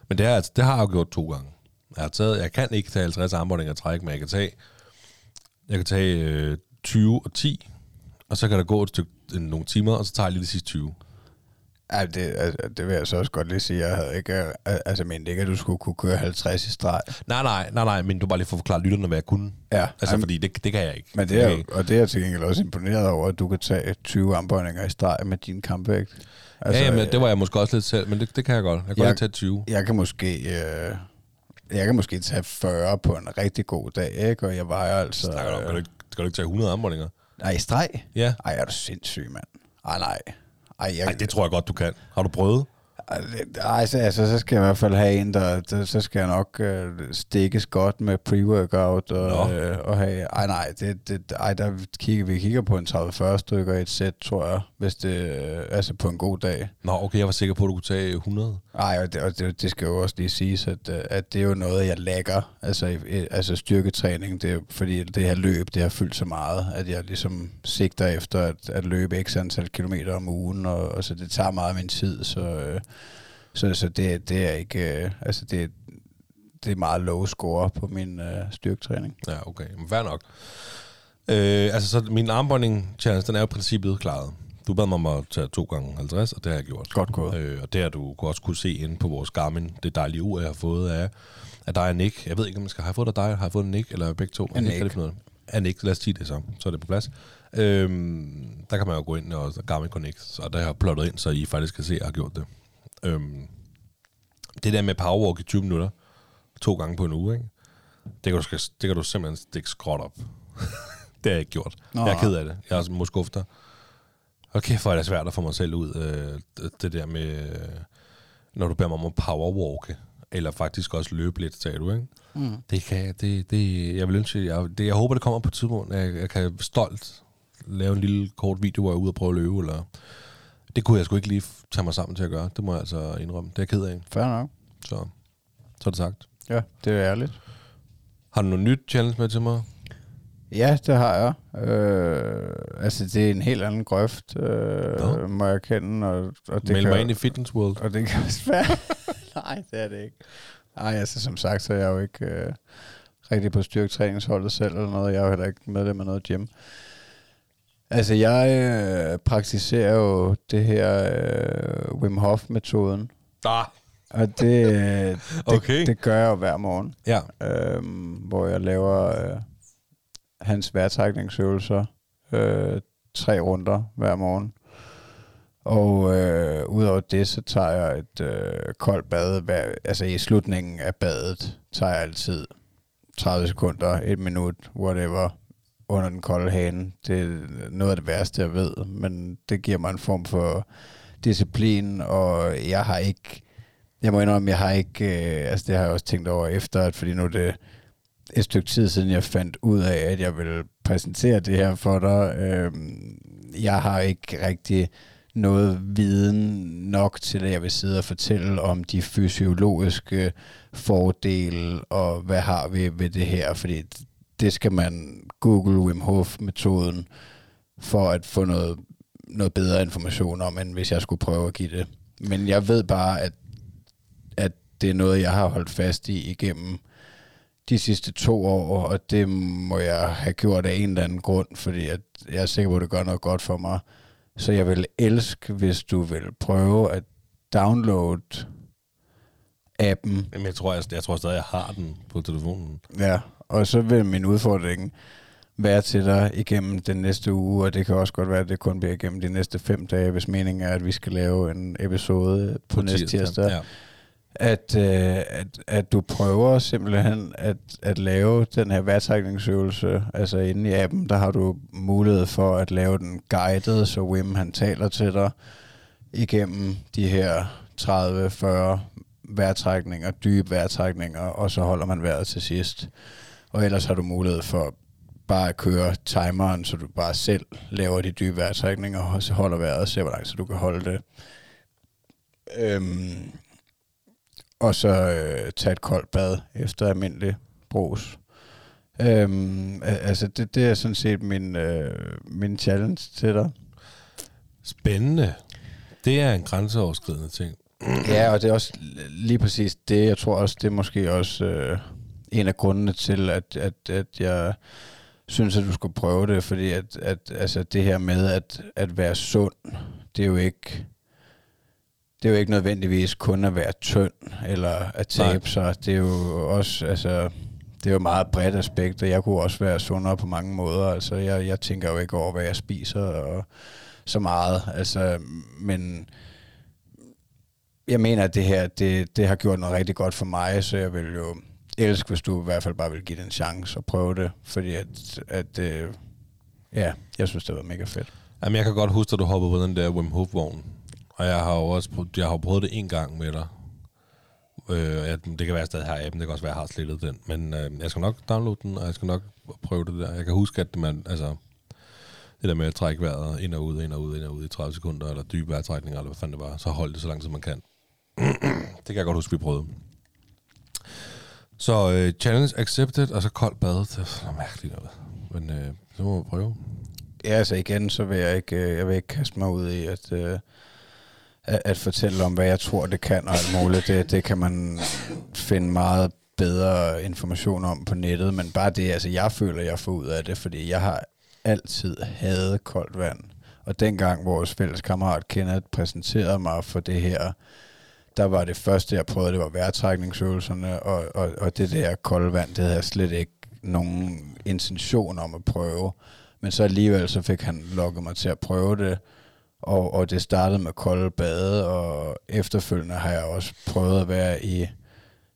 Men det, er, altså, det har jeg jo gjort to gange. Jeg, har taget, jeg kan ikke tage 50 armbåndinger og træk, men jeg kan tage, jeg kan tage øh, 20 og 10, og så kan der gå et stykke, nogle timer, og så tager jeg lige de sidste 20. Ja, det, altså, det vil jeg så også godt lige sige. Jeg havde ikke, øh, altså, mente ikke, at du skulle kunne køre 50 i streg. Nej, nej, nej, nej, men du bare lige får forklaret lytterne, hvad jeg kunne. Ja, Altså, jamen, fordi det, det kan jeg ikke. Men det er, kan og det er jeg til gengæld også imponeret over, at du kan tage 20 armbøjninger i streg med din kampvægt. Altså, ja, jamen, det var jeg måske også lidt selv, men det, det kan jeg godt. Jeg kan Jeg- godt tage 20. Jeg kan måske... Øh, jeg kan måske tage 40 på en rigtig god dag, ikke? Og jeg vejer altså... Snakker du om, kan du ikke, skal du ikke tage 100 armbåndinger? Nej, i streg? Ja. Ej, er du sindssyg, mand. Ej, nej. Ej, jeg, Ej, det tror jeg godt, du kan. Har du prøvet? Ej, det- Ej, så, altså, så skal jeg i hvert fald have en, der, der så skal jeg nok øh, stikkes godt med pre-workout og, Nå. øh, og have, ej nej, det, det, ej, der kigger, vi kigger på en 30-40 stykker i et sæt, tror jeg, hvis det, øh, altså på en god dag. Nå, okay, jeg var sikker på, at du kunne tage 100. Ej, og det, og det, det skal jo også lige siges, at, øh, at det er jo noget, jeg lægger, altså, altså styrketræning, det er, fordi det her løb, det har fyldt så meget, at jeg ligesom sigter efter at, at løbe x antal kilometer om ugen, og, og så det tager meget af min tid, så, øh, så, så det, det er ikke, øh, altså det, det er meget low score på min øh, styrketræning. Ja, okay. Men fair nok. Øh, altså, så min armbånding challenge, den er jo i princippet klaret. Du bad mig om at tage 2 gange 50, og det har jeg gjort. Godt gået. Øh, og det har du også kunne se inde på vores Garmin, det dejlige ur, jeg har fået af, af dig og Nick. Jeg ved ikke, om jeg skal have fået af dig, har jeg fået af Nick, eller begge to? Ikke Nick. af det. Af Nick, lad os sige det så, så er det på plads. Øhm, der kan man jo gå ind og Garmin Connect, og der har jeg plottet ind, så I faktisk kan se, at jeg har gjort det. Øhm, det der med powerwalk i 20 minutter, to gange på en uge, ikke? Det, kan du, det kan du simpelthen stikke skråt op. det har jeg ikke gjort. Nå. Jeg er ked af det. Jeg er også muskufter. Og kæft, hvor er det svært at få mig selv ud. Øh, det, der med, øh, når du beder mig om at powerwalke, eller faktisk også løbe lidt, sagde du, ikke? Mm. Det kan jeg, det, det, jeg vil ønske, jeg, det, jeg håber, det kommer på et tidspunkt. Jeg, jeg kan stolt lave en lille kort video, hvor jeg er ude og prøve at løbe, eller... Det kunne jeg sgu ikke lige tage mig sammen til at gøre. Det må jeg altså indrømme. Det er jeg ked af. Fair nok. Så, så er det sagt. Ja, det er ærligt. Har du noget nyt challenge med til mig? Ja, det har jeg. Øh, altså, det er en helt anden grøft, øh, Nå. må jeg kende. Og, og det Meld kan, mig ind i Fitness World. Og det kan også være... Nej, det er det ikke. Nej, altså som sagt, så er jeg jo ikke øh, rigtig på styrketræningsholdet selv eller noget. Jeg er jo heller ikke medlem af noget gym. Altså, jeg øh, praktiserer jo det her øh, Wim Hof-metoden. Ah, Og det, øh, det, Okay. det gør jeg jo hver morgen, ja. øh, hvor jeg laver øh, hans vejrtrækningsøvelser øh, tre runder hver morgen. Og øh, udover det, så tager jeg et øh, koldt bad. Hver, altså i slutningen af badet tager jeg altid 30 sekunder, et minut, whatever, under den kolde hane. Det er noget af det værste, jeg ved, men det giver mig en form for disciplin, og jeg har ikke, jeg må indrømme, jeg har ikke, øh, altså det har jeg også tænkt over efter, at fordi nu er det et stykke tid siden, jeg fandt ud af, at jeg ville præsentere det her for dig. Øh, jeg har ikke rigtig noget viden nok til, at jeg vil sidde og fortælle om de fysiologiske fordele, og hvad har vi ved det her, fordi det skal man google Wim Hof-metoden for at få noget, noget bedre information om, end hvis jeg skulle prøve at give det. Men jeg ved bare, at, at det er noget, jeg har holdt fast i igennem de sidste to år, og det må jeg have gjort af en eller anden grund, fordi at jeg er sikker på, at det gør noget godt for mig. Så jeg vil elske, hvis du vil prøve at downloade appen, Jamen, jeg tror, jeg, jeg tror stadig, jeg har den på telefonen. Ja, og så vil min udfordring være til dig igennem den næste uge, og det kan også godt være, at det kun bliver igennem de næste fem dage, hvis meningen er, at vi skal lave en episode på, på næste tirsdag. Ja. At, øh, at, at du prøver simpelthen at, at lave den her vejrtrækningsøvelse, altså inde i appen, der har du mulighed for at lave den guided, så Wim han taler til dig igennem de her 30-40 vejrtrækninger, dybe vejrtrækninger, og så holder man vejret til sidst. Og ellers har du mulighed for bare at køre timeren, så du bare selv laver de dybe vejrtrækninger, og så holder vejret og ser, hvor lang tid du kan holde det. Øhm, og så øh, tage et koldt bad efter almindelig brus. Øhm, al- altså, det, det er sådan set min, øh, min challenge til dig. Spændende. Det er en grænseoverskridende ting. Ja, og det er også lige præcis det. Jeg tror også, det er måske også øh, en af grundene til, at, at, at jeg synes, at du skulle prøve det, fordi at, at altså, det her med at, at være sund, det er jo ikke det er jo ikke nødvendigvis kun at være tynd eller at tabe sig. Det er jo også, altså, det er jo et meget bredt aspekt, og jeg kunne også være sundere på mange måder. Altså, jeg, jeg tænker jo ikke over, hvad jeg spiser og så meget. Altså, men jeg mener, at det her, det, det har gjort noget rigtig godt for mig, så jeg vil jo elske, hvis du i hvert fald bare vil give det en chance og prøve det, fordi at, at øh, ja, jeg synes, det var mega fedt. Jamen, jeg kan godt huske, at du hoppede på den der Wim Hof-vogn. Og jeg har jo også prøvet, jeg har prøvet det en gang med dig. Øh, jeg, det kan være, at jeg stadig har appen. Det kan også være, at jeg har slettet den. Men øh, jeg skal nok downloade den, og jeg skal nok prøve det der. Jeg kan huske, at man, altså, det der med at trække vejret ind og ud, ind og ud, ind og ud i 30 sekunder, eller dybe vejrtrækninger, eller hvad fanden det var, så hold det så langt, som man kan. det kan jeg godt huske, vi prøvede. Så øh, challenge accepted, og så koldt bad. Det er sådan mærkeligt noget. Men øh, så må vi prøve. Ja, altså igen, så vil jeg ikke, øh, jeg vil ikke kaste mig ud i at, øh, at, at fortælle om, hvad jeg tror, det kan og alt muligt. Det, det kan man finde meget bedre information om på nettet, men bare det, altså jeg føler, jeg får ud af det, fordi jeg har altid hadet koldt vand. Og dengang vores fælles kammerat Kenneth præsenterede mig for det her, der var det første, jeg prøvede, det var vejrtrækningsøvelserne, og, og, og det der kolde vand, det havde jeg slet ikke nogen intention om at prøve. Men så alligevel, så fik han lukket mig til at prøve det, og, og det startede med kolde bade, og efterfølgende har jeg også prøvet at være i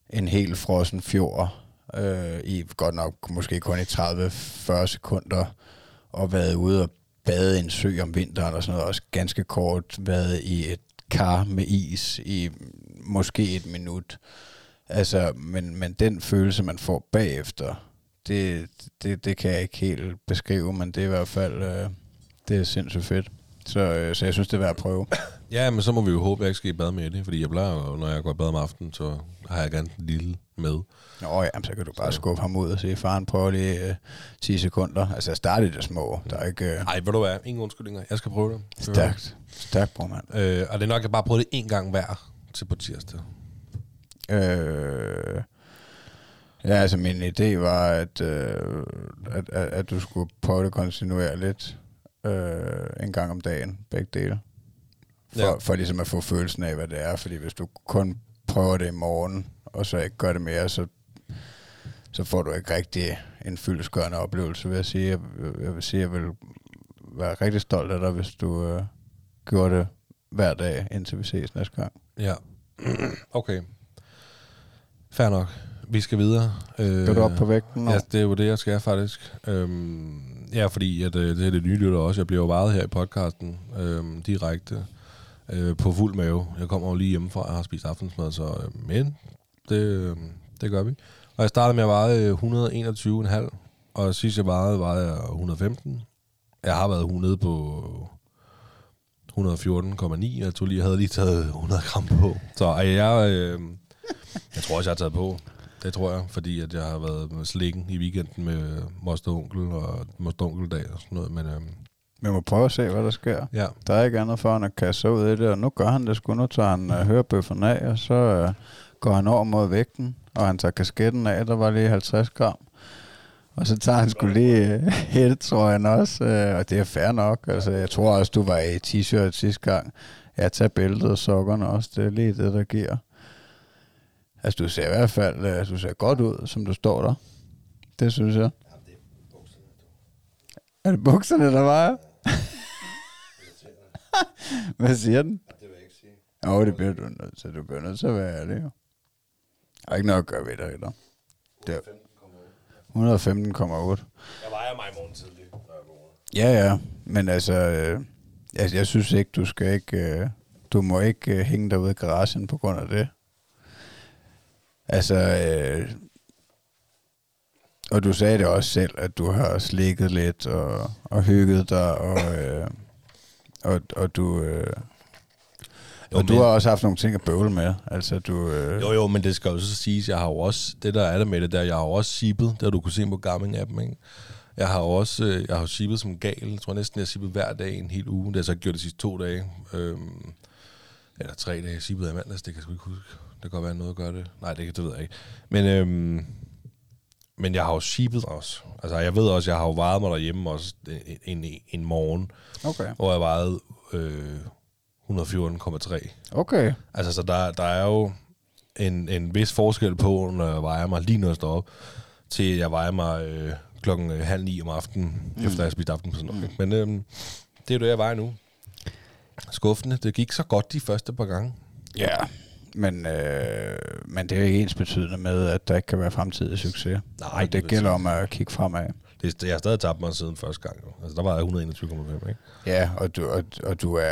en helt frossen fjord, øh, i godt nok måske kun i 30-40 sekunder, og været ude og bade i en sø om vinteren og sådan noget, også ganske kort været i et kar med is i måske et minut. Altså, men, men den følelse, man får bagefter, det, det, det kan jeg ikke helt beskrive, men det er i hvert fald, øh, det er sindssygt fedt. Så, øh, så jeg synes, det er værd at prøve. Ja, men så må vi jo håbe, at jeg ikke skal i bad med det, fordi jeg plejer jo, når jeg går i bad om aftenen, så har jeg gerne en lille med. Nå ja, så kan du bare skubbe ham ud og sige, faren prøver lige øh, 10 sekunder. Altså, jeg startede det små. Der er ikke... Øh, Nej, ved du hvad? Ingen undskyldninger. Jeg skal prøve det. stærkt. Stærkt, bror, mand. Øh, og det er nok, at jeg bare prøve det en gang hver til på tirsdag. Øh, ja, altså min idé var, at, øh, at, at, at du skulle prøve det kontinuerligt øh, en gang om dagen, begge dele. For, ja. for ligesom at få følelsen af, hvad det er. Fordi hvis du kun prøver det i morgen, og så ikke gør det mere, så, så får du ikke rigtig en fyldesgørende oplevelse, vil jeg sige. Jeg, jeg vil sige, jeg vil være rigtig stolt af dig, hvis du øh, gjorde det hver dag, indtil vi ses næste gang. Ja. okay. Fair nok. Vi skal videre. Øh, Skal du op på vægten? nu? Ja, det er jo det, jeg skal faktisk. Øhm, ja, fordi at, øh, det er det nye lytter også. Jeg bliver jo varet her i podcasten øhm, direkte øh, på fuld mave. Jeg kommer jo lige hjemmefra og har spist aftensmad, så øh, men det, øh, det gør vi. Og jeg startede med at veje øh, 121,5, og sidst jeg vejede, var jeg 115. Jeg har været nede på 114,9. Jeg tog lige, jeg havde lige taget 100 gram på. Så øh, jeg, øh, jeg tror også, jeg har taget på. Det tror jeg, fordi at jeg har været med slikken i weekenden med moster onkel og moster onkeldag og sådan noget. Men øhm, Vi må prøve at se, hvad der sker. ja, Der er ikke andet for, end at kaste sig ud i det, og nu gør han det sgu. Nu tager han uh, hørebøfferne af, og så uh, går han over mod vægten, og han tager kasketten af, der var lige 50 gram. Og så tager han skulle lige uh, hættetrøjen også, uh, og det er fair nok. Altså, jeg tror også, du var i t-shirt sidste gang. Jeg tager bæltet og sokkerne også, det er lige det, der giver. Altså, du ser i hvert fald uh, du ser godt ud, som du står der. Det synes jeg. Er det bukserne, der vejer? Hvad siger den? Det vil jeg ikke sige. Jo, det bliver du nødt til. Du bliver nødt til at være ærlig, jo. Der er ikke noget at gøre ved det, Ritter. Det er 115,8. jeg vejer mig i morgen tidlig. Ja, ja. Men altså, øh, altså, jeg synes ikke, du skal ikke... Øh, du må ikke øh, hænge dig ude i garagen på grund af det. Altså, øh, og du sagde det også selv, at du har slikket lidt og, og hygget dig, og, øh, og, og du... Øh, Jo, og du men- har også haft nogle ting at bøvle med. Altså, du... Øh, Jo, jo, men det skal jo så siges, jeg har jo også, det der er der med det der, jeg har jo også shippet, der du kunne se på Garmin-appen, ikke? Jeg har også, øh, jeg har jo shippet som gal, jeg tror næsten, jeg har shippet hver dag i en hel uge, det har jeg så gjort de sidste to dage, øhm, eller tre dage, jeg shippede af mandags, det kan jeg sgu ikke huske, det kan godt være noget at gøre det, nej, det, kan- det ved jeg ikke, men, øhm, men jeg har jo shippet også, altså jeg ved også, jeg har jo varet mig derhjemme også en, en, en morgen, Okay. hvor jeg vejede øh, 114,3, Okay. Altså, så der, der er jo en, en vis forskel på, når jeg vejer mig lige når jeg står op, til jeg vejer mig øh, klokken øh, halv ni om aftenen, mm. efter jeg har spist aften på sådan noget. Men øhm, det er jo det, jeg vejer nu. Skuffende. Det gik så godt de første par gange. Ja, men, øh, men det er ikke ens betydende med, at der ikke kan være fremtidig succes. Nej, og det det gælder om at kigge fremad. Det, jeg har stadig tabt mig siden første gang. Jo. Altså, der var jeg 121,5, ikke? Ja, og du, og, og du er,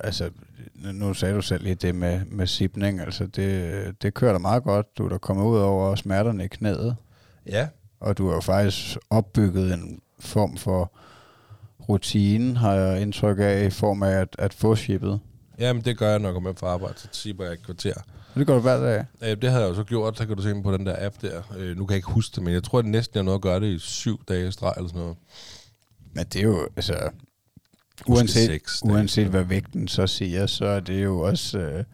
altså, nu sagde du selv lige det med, med sipning, altså det, det kører da meget godt. Du er der kommet ud over smerterne i knæet, Ja. og du har jo faktisk opbygget en form for rutine, har jeg indtryk af, i form af at, at få shippet. Jamen, det gør jeg, når jeg kommer hjem fra arbejde. Så shipper jeg et kvarter. Det gør du hver dag. Øh, det havde jeg jo så gjort. Så kan du se på den der app der. Øh, nu kan jeg ikke huske det, men jeg tror, at næsten jeg nåede at gøre det i syv dage streg eller sådan noget. Men det er jo, altså, uanset, seks dage. uanset hvad vægten så siger, så er det jo også, øh,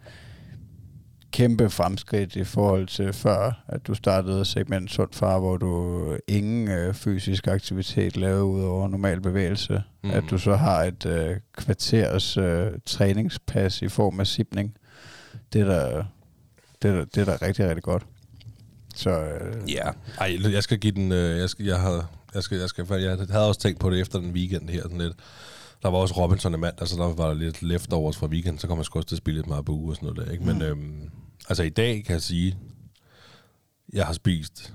kæmpe fremskridt i forhold til før, at du startede segment Sund Far, hvor du ingen øh, fysisk aktivitet lavede ud over normal bevægelse. Mm. At du så har et øh, kvarters øh, træningspas i form af sipning. Det er da, det er det er da rigtig, rigtig godt. Så, øh, Ja, ej, jeg skal give den, øh, jeg, skal, jeg, har, jeg, skal, jeg, skal, jeg havde også tænkt på det efter den weekend her, sådan lidt. Der var også Robinson i mandag, så der var der lidt leftovers fra weekend, så kom jeg sgu også til at spille lidt meget på uge og sådan noget der, ikke? Men Mm. øhm, altså i dag kan jeg sige, jeg har spist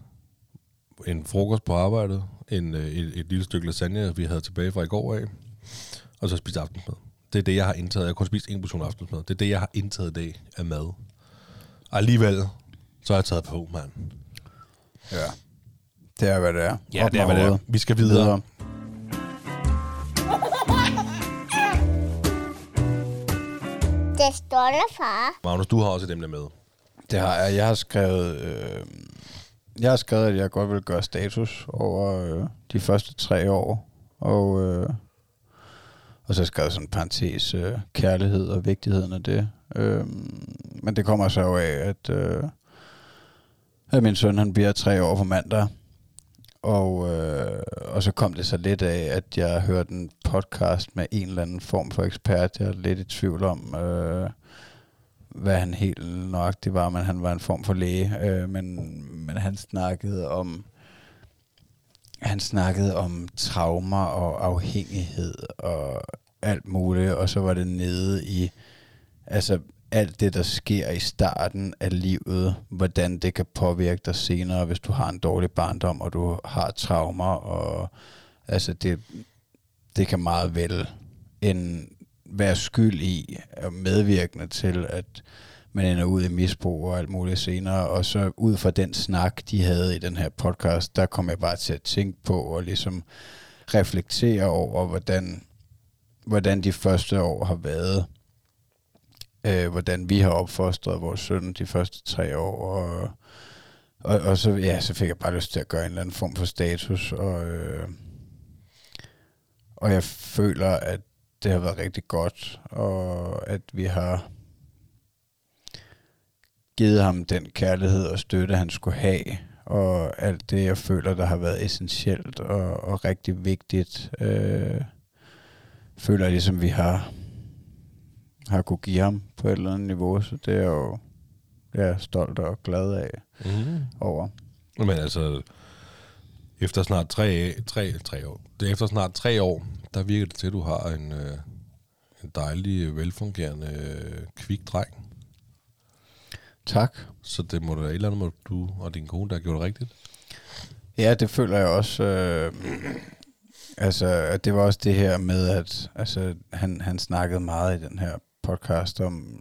en frokost på arbejdet, en, øh, et, et lille stykke lasagne, vi havde tilbage fra i går af, og så spist aftensmad. Det er det, jeg har indtaget. Jeg har kun spist en portion aftensmad. Det er det, jeg har indtaget i dag af mad. Og alligevel, så har jeg taget på, mand. ja. Det er, hvad det er. Ja, Op det er, hvad det er. Vi skal videre. Videre. Det står der, far. Magnus, du har også et emne med. Det har jeg. Jeg har skrevet, øh, jeg har skrevet, at jeg godt vil gøre status over øh, de første tre år. Og, øh, og så skrev jeg sådan en parentes øh, kærlighed og vigtigheden af det. Øh, men det kommer så jo af, at, øh, at min søn han bliver tre år på mandag. Og, øh, og så kom det så lidt af, at jeg hørte en podcast med en eller anden form for ekspert. Jeg er lidt i tvivl om, øh, hvad han helt nøjagtigt var, men han var en form for læge. Øh, men, men han snakkede om han snakkede om traumer og afhængighed og alt muligt, og så var det nede i altså alt det, der sker i starten af livet, hvordan det kan påvirke dig senere, hvis du har en dårlig barndom, og du har traumer, og altså det, det kan meget vel en være skyld i og medvirkende til, at man ender ud i misbrug og alt muligt senere. Og så ud fra den snak, de havde i den her podcast, der kom jeg bare til at tænke på og ligesom reflektere over, hvordan, hvordan de første år har været. Øh, hvordan vi har opfostret vores søn de første tre år. Og, og, og så, ja, så fik jeg bare lyst til at gøre en eller anden form for status. Og, øh, og jeg føler, at det har været rigtig godt, og at vi har givet ham den kærlighed og støtte, han skulle have, og alt det, jeg føler, der har været essentielt og, og rigtig vigtigt, øh, føler jeg ligesom, vi har, har kunne give ham på et eller andet niveau, så det er jeg jo det er jeg stolt og glad af Mm. over. Men altså, efter snart tre, tre, tre år, det er efter snart tre år, der virker det til, at du har en, øh, en dejlig, velfungerende, øh, kvik dreng. Tak. Så det må da et eller andet, må du og din kone, der har gjort det rigtigt. Ja, det føler jeg også. Øh, altså, det var også det her med, at altså, han, han snakkede meget i den her podcast om,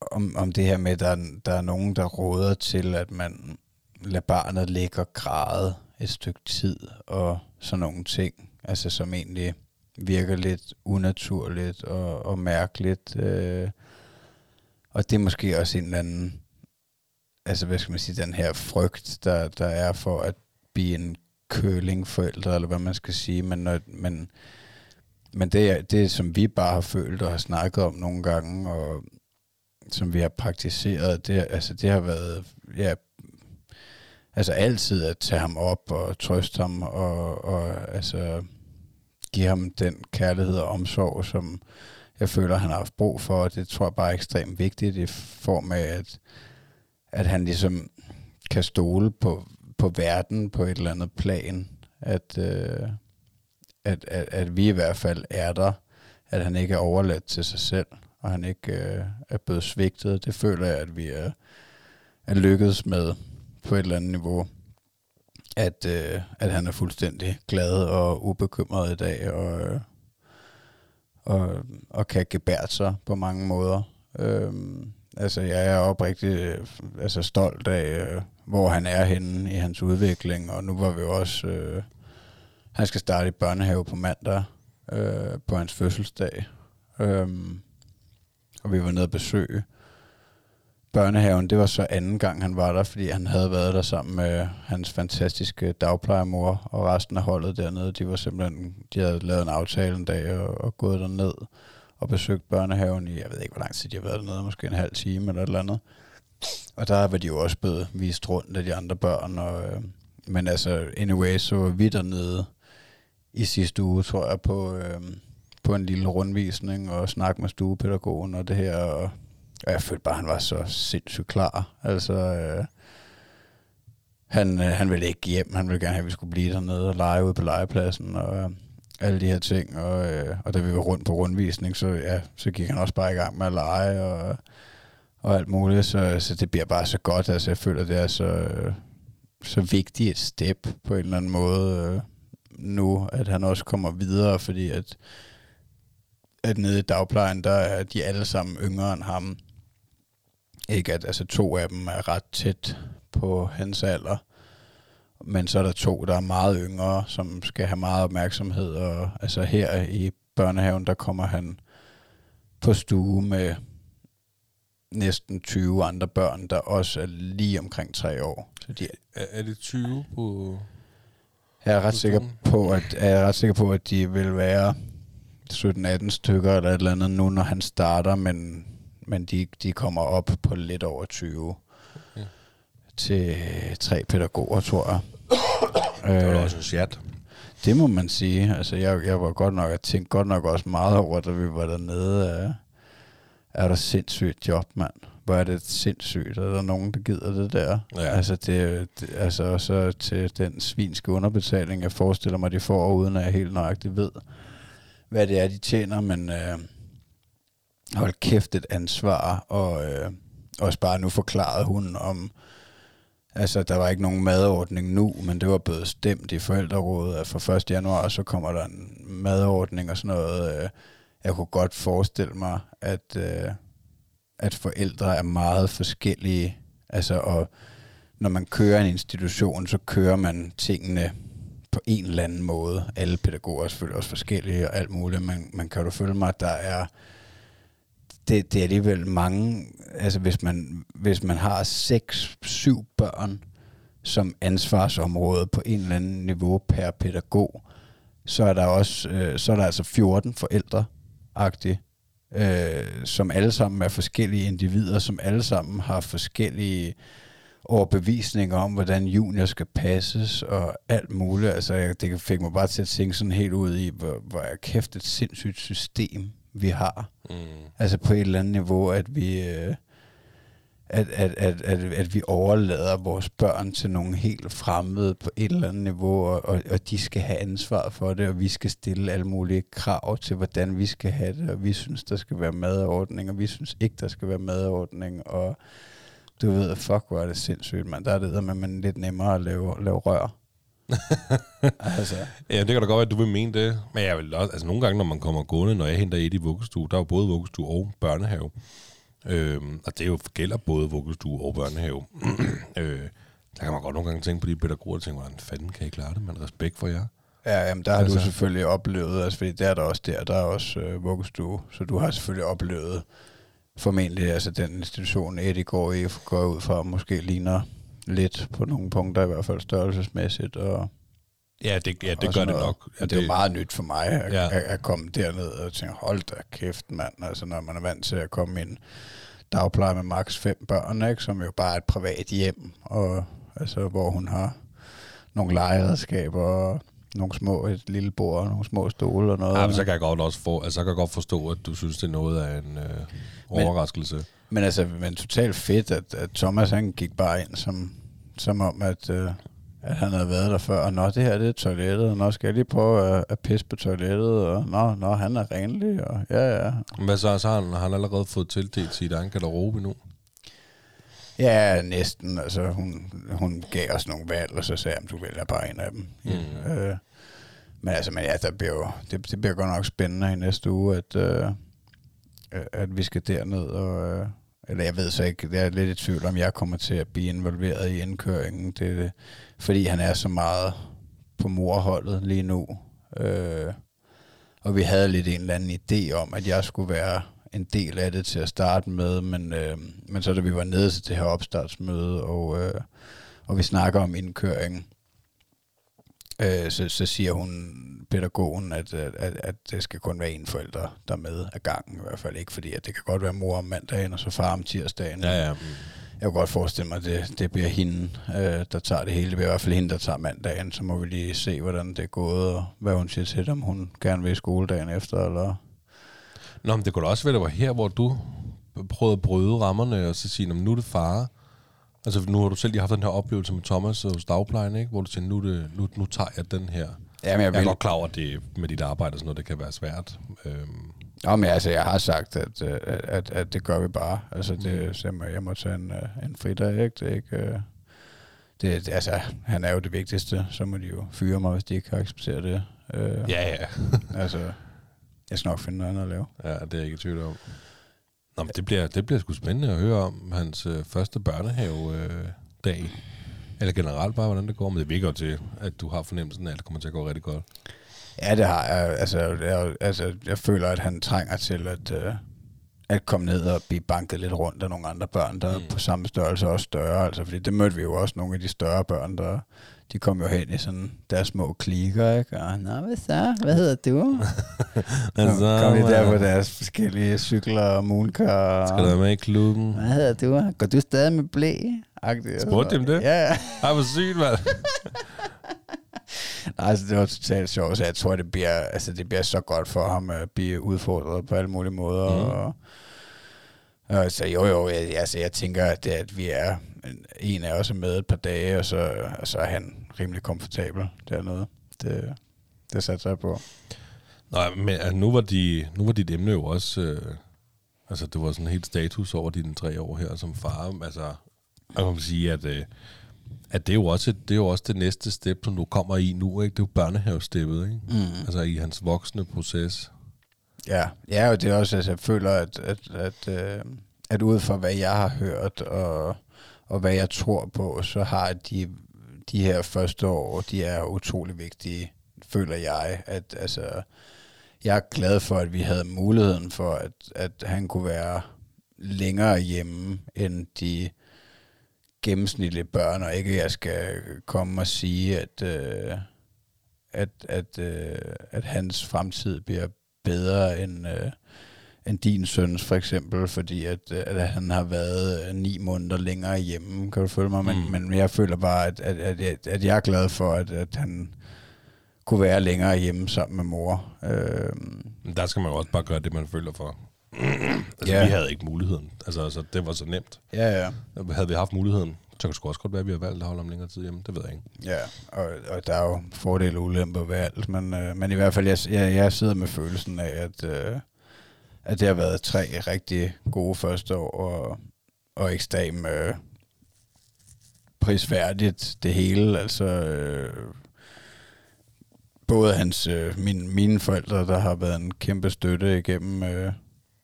om, om det her med, at der, er- der er nogen, der råder til, at man lader barnet ligge og græde et stykke tid, og sådan nogle ting, altså som egentlig virker lidt unaturligt og, og mærkeligt. Øh, og det er måske også en eller anden altså hvad skal man sige, den her frygt, der, der er for at blive en kølingforælder, eller hvad man skal sige, men, når, men, men det, det, som vi bare har følt og har snakket om nogle gange, og som vi har praktiseret, det, altså det har været, ja, altså altid at tage ham op og trøste ham, og, og altså give ham den kærlighed og omsorg, som jeg føler, han har haft brug for, og det tror jeg bare er ekstremt vigtigt i form af, at at han ligesom kan stole på, på verden på et eller andet plan. At, øh, at, at, at vi i hvert fald er der. At han ikke er overladt til sig selv, og han ikke øh, er blevet svigtet. Det føler jeg, at vi er, er lykkedes med på et eller andet niveau. At, øh, at han er fuldstændig glad og ubekymret i dag, og, øh, og, og kan gebære sig på mange måder. Øhm, altså, jeg er oprigtig øh, altså, stolt af, øh, hvor han er henne i hans udvikling, og nu var vi jo også... Øh, han skal starte i børnehave på mandag, øh, på hans fødselsdag. Øhm, og vi var nede og besøge børnehaven. Det var så anden gang, han var der, fordi han havde været der sammen med hans fantastiske dagplejemor og resten af holdet dernede. De var simpelthen, de havde lavet en aftale en dag og, og gået derned og besøgt børnehaven i, jeg ved ikke, hvor lang tid de har været dernede, måske en halv time eller et eller andet. Og der var de jo også blevet vist rundt af de andre børn. Og, øh, men altså, anyway, så var vi dernede i sidste uge, tror jeg, på, øh, på en lille rundvisning og snak med stuepædagogen og det her. Og, og jeg følte bare, at han var så sindssygt klar. Altså, øh, han, øh, han ville ikke hjem, han ville gerne have, at vi skulle blive dernede og lege ude på legepladsen og øh, alle de her ting. Og, øh, og da vi var rundt på rundvisning, så, ja, så gik han også bare i gang med at lege og, og alt muligt. Så, så det bliver bare så godt. Altså, jeg føler, det er så, øh, så vigtigt et step på en eller anden måde øh, nu, at han også kommer videre, fordi at, at nede i dagplejen, der er de alle sammen yngre end ham. Ikke at altså to af dem er ret tæt på hans alder, men så er der to, der er meget yngre, som skal have meget opmærksomhed, og altså her i børnehaven, der kommer han på stue med næsten 20 andre børn, der også er lige omkring tre år. Så de, Er, er det 20 på... jeg er ret sikker på, at jeg er ret sikker på, at de vil være 17-18 stykker eller et eller andet nu, når han starter, men, men de, de kommer op på lidt over 20 Okay. til tre pædagoger, tror jeg. Det var Øh, også en chat. det må man sige. Altså, jeg, jeg var godt nok, jeg tænkte godt nok også meget over, da vi var dernede. Øh, er der sindssygt job, mand? Hvor er det sindssygt? Er der nogen, der gider det der? Ja. Altså, det, det, altså så til den svinske underbetaling, jeg forestiller mig, de får, uden at jeg helt nøjagtigt ved, hvad det er, de tjener, men øh, hold kæft et ansvar, og øh, også bare nu forklarede hun om, altså der var ikke nogen madordning nu, men det var blevet stemt i forældrerådet, at fra 1. januar, så kommer der en madordning og sådan noget. Øh, jeg kunne godt forestille mig, at, øh, at forældre er meget forskellige, altså og når man kører en institution, så kører man tingene på en eller anden måde. Alle pædagoger er selvfølgelig også forskellige og alt muligt, men man kan jo følge mig, at der er det, det er alligevel mange, altså hvis man, hvis man har seks, syv børn som ansvarsområde på en eller anden niveau per pædagog, så er der også, øh, så er der altså 14 forældre agtigt, øh, som alle sammen er forskellige individer, som alle sammen har forskellige overbevisninger om, hvordan junior skal passes og alt muligt. Altså, jeg, det fik mig bare til at tænke sådan helt ud i, hvor, hvor er kæft et sindssygt system, vi har. Mm. Altså på et eller andet niveau, at vi, øh, at, at, at, at, at vi overlader vores børn til nogle helt fremmede på et eller andet niveau, og, og, og de skal have ansvar for det, og vi skal stille alle mulige krav til, hvordan vi skal have det, og vi synes, der skal være madordning, og vi synes ikke, der skal være madordning, og du ved, fuck, hvor er det sindssygt, man. Der er det med, man lidt nemmere at lave, lave rør. altså, Ja, det kan da godt være, at du vil mene det. Men jeg vil også, altså nogle gange, når man kommer gående, når jeg henter et i vuggestue, der er jo både vuggestue og børnehave. Øhm, og det jo gælder både vuggestue og børnehave. øh, der kan man godt nogle gange tænke på de pædagoger, og tænke, hvordan fanden kan I klare det? Men respekt for jer. Ja, jamen, der har. Altså- du selvfølgelig oplevet, altså, fordi der er der også der, der er også øh, vuggestue, så du har selvfølgelig oplevet formentlig, altså den institution, Eddie går i, går ud fra, måske ligner lidt på nogle punkter, i hvert fald størrelsesmæssigt, og, Ja, det, ja, det gør det nok. Ja, det er jo meget nyt for mig, at, Ja. at, at komme derned og tænke, hold da kæft, mand, altså når man er vant til at komme ind dagpleje med maks fem børn, ikke, som jo bare er et privat hjem, og altså, hvor hun har nogle legeredskaber og nogle små, et lille bord og nogle små stole og noget. Ja, men så kan jeg godt også for, altså, så kan jeg godt forstå, at du synes, det er noget af en øh, overraskelse. Men altså, men totalt fedt, at, at Thomas han gik bare ind som, som om, at, øh, at han havde været der før. Og nå, det her det er toilettet, og nå, skal jeg lige prøve at, at pisse på toilettet, og nå, nå, han er renlig, og ja, ja. Hvad så, så har han, har han allerede fået tildelt sit egen garderobe nu? Ja, næsten. Altså, hun, hun gav os nogle valg, og så sagde jeg, du vælger bare en af dem. Mm. Øh, men altså, men ja, der bliver jo, det, det bliver godt nok spændende i næste uge, at, øh, at vi skal derned, og, øh, eller jeg ved så ikke, jeg er lidt i tvivl om, jeg kommer til at blive involveret i indkøringen, det, fordi han er så meget på morholdet lige nu. Øh, og vi havde lidt en eller anden idé om, at jeg skulle være en del af det til at starte med, men, øh, men så da vi var nede til det her opstartsmøde, og, øh, og vi snakker om indkøringen, øh, så, så siger hun pædagogen, at, at, at, det skal kun være en forælder, der er med af gangen, i hvert fald ikke, fordi at det kan godt være mor om mandagen, og så far om tirsdagen. Ja, ja. Jeg kunne godt forestille mig, at det, det bliver hende, øh, der tager det hele. Det bliver i hvert fald hende, der tager mandagen. Så må vi lige se, hvordan det er gået, og hvad hun siger til det, om hun gerne vil i skoledagen efter, eller... Nå, men det kunne da også være, det var her, hvor du prøvede at bryde rammerne, og så sige, "Nå, men nu er det far. Altså, nu har du selv lige haft den her oplevelse med Thomas hos dagplejen, ikke? Hvor du siger, nu, det, nu, nu tager jeg den her. Jamen, jeg Jeg er godt klar over, at det med dit arbejde og sådan noget, det kan være svært. Øhm, Nå, men altså, jeg har sagt, at, øh, at, at, at det gør vi bare. Altså, det, så jeg, må, jeg må tage en, øh, en fridag, ikke? Det er ikke... øh, Det, det, altså, han er jo det vigtigste. Så må de jo fyre mig, hvis de ikke kan acceptere det. Øh, ja, ja. Altså, jeg skal nok finde noget andet at lave. Ja, det er jeg ikke i tvivl om. Nå, men det bliver, det bliver sgu spændende at høre om hans øh, første børnehave-dag. Eller generelt bare, hvordan det går. Men det virker til, at du har fornemmelsen af, at det kommer til at gå rigtig godt. Ja, det har jeg. Altså, jeg, altså, jeg føler, at han trænger til at, øh, at komme ned og blive banket lidt rundt af nogle andre børn, der mm. er på samme størrelse og også større. Altså, fordi det mødte vi jo også nogle af de større børn, der de kom jo hen i sådan deres små klikker, ikke? Og, Nå, hvad så? Hvad hedder du? Altså, så kom de der på deres forskellige cykler og mulkar. Skal du med i klubben? Hvad hedder du? Går du stadig med blæ? Spurgte de om det? Ja, ja. Ej, hvor sygt, mand. Nej, altså, det var totalt sjovt, så jeg tror, det bliver, altså, det bliver så godt for ham at blive udfordret på alle mulige måder. Mm. Og, og, så jo, jo, jeg, altså, jeg tænker, at, det, at vi er en af os er med et par dage, og så, og så er han rimelig komfortabel dernede. Det, det satte jeg på. Nej, men altså, nu, var de, nu var dit emne jo også... Øh, altså, det var sådan helt status over dine tre år her som far. Altså, man kan sige, at, øh, at det, er jo også, det er jo også det næste step, som du kommer i nu. Ikke? Det er jo børnehavesteppet, ikke? Mm. Altså i hans voksne proces. Ja, ja og det er også, altså, jeg føler, at, at, at, øh, at ud fra hvad jeg har hørt, og, og hvad jeg tror på, så har de, de her første år, de er utrolig vigtige, føler jeg. At, altså, jeg er glad for, at vi havde muligheden for, at, at han kunne være længere hjemme, end de gennemsnitlige børn, og ikke jeg skal komme og sige, at, øh, at, at, øh, at hans fremtid bliver bedre end, øh, end din søns for eksempel, fordi at, øh, at han har været øh, ni måneder længere hjemme, kan du følge mig? Men, Mm. men jeg føler bare, at, at, at, at, jeg er glad for, at, at han kunne være længere hjemme sammen med mor. Øh, der skal man også bare gøre det, man føler for. altså, Ja. vi havde ikke muligheden. Altså, altså, det var så nemt. ja, ja. Havde vi haft muligheden, så kan det sgu også godt være, at vi har valgt at holde om længere tid hjemme. Det ved jeg ikke. Ja, og, og der er jo fordele og ulemper ved alt, men, øh, men i hvert fald, jeg, jeg, jeg sidder med følelsen af, at, øh, at det har været tre rigtig gode første år, og, og ekstremt øh, prisværdigt det hele. Altså, øh, både hans, øh, min, mine forældre, der har været en kæmpe støtte igennem øh,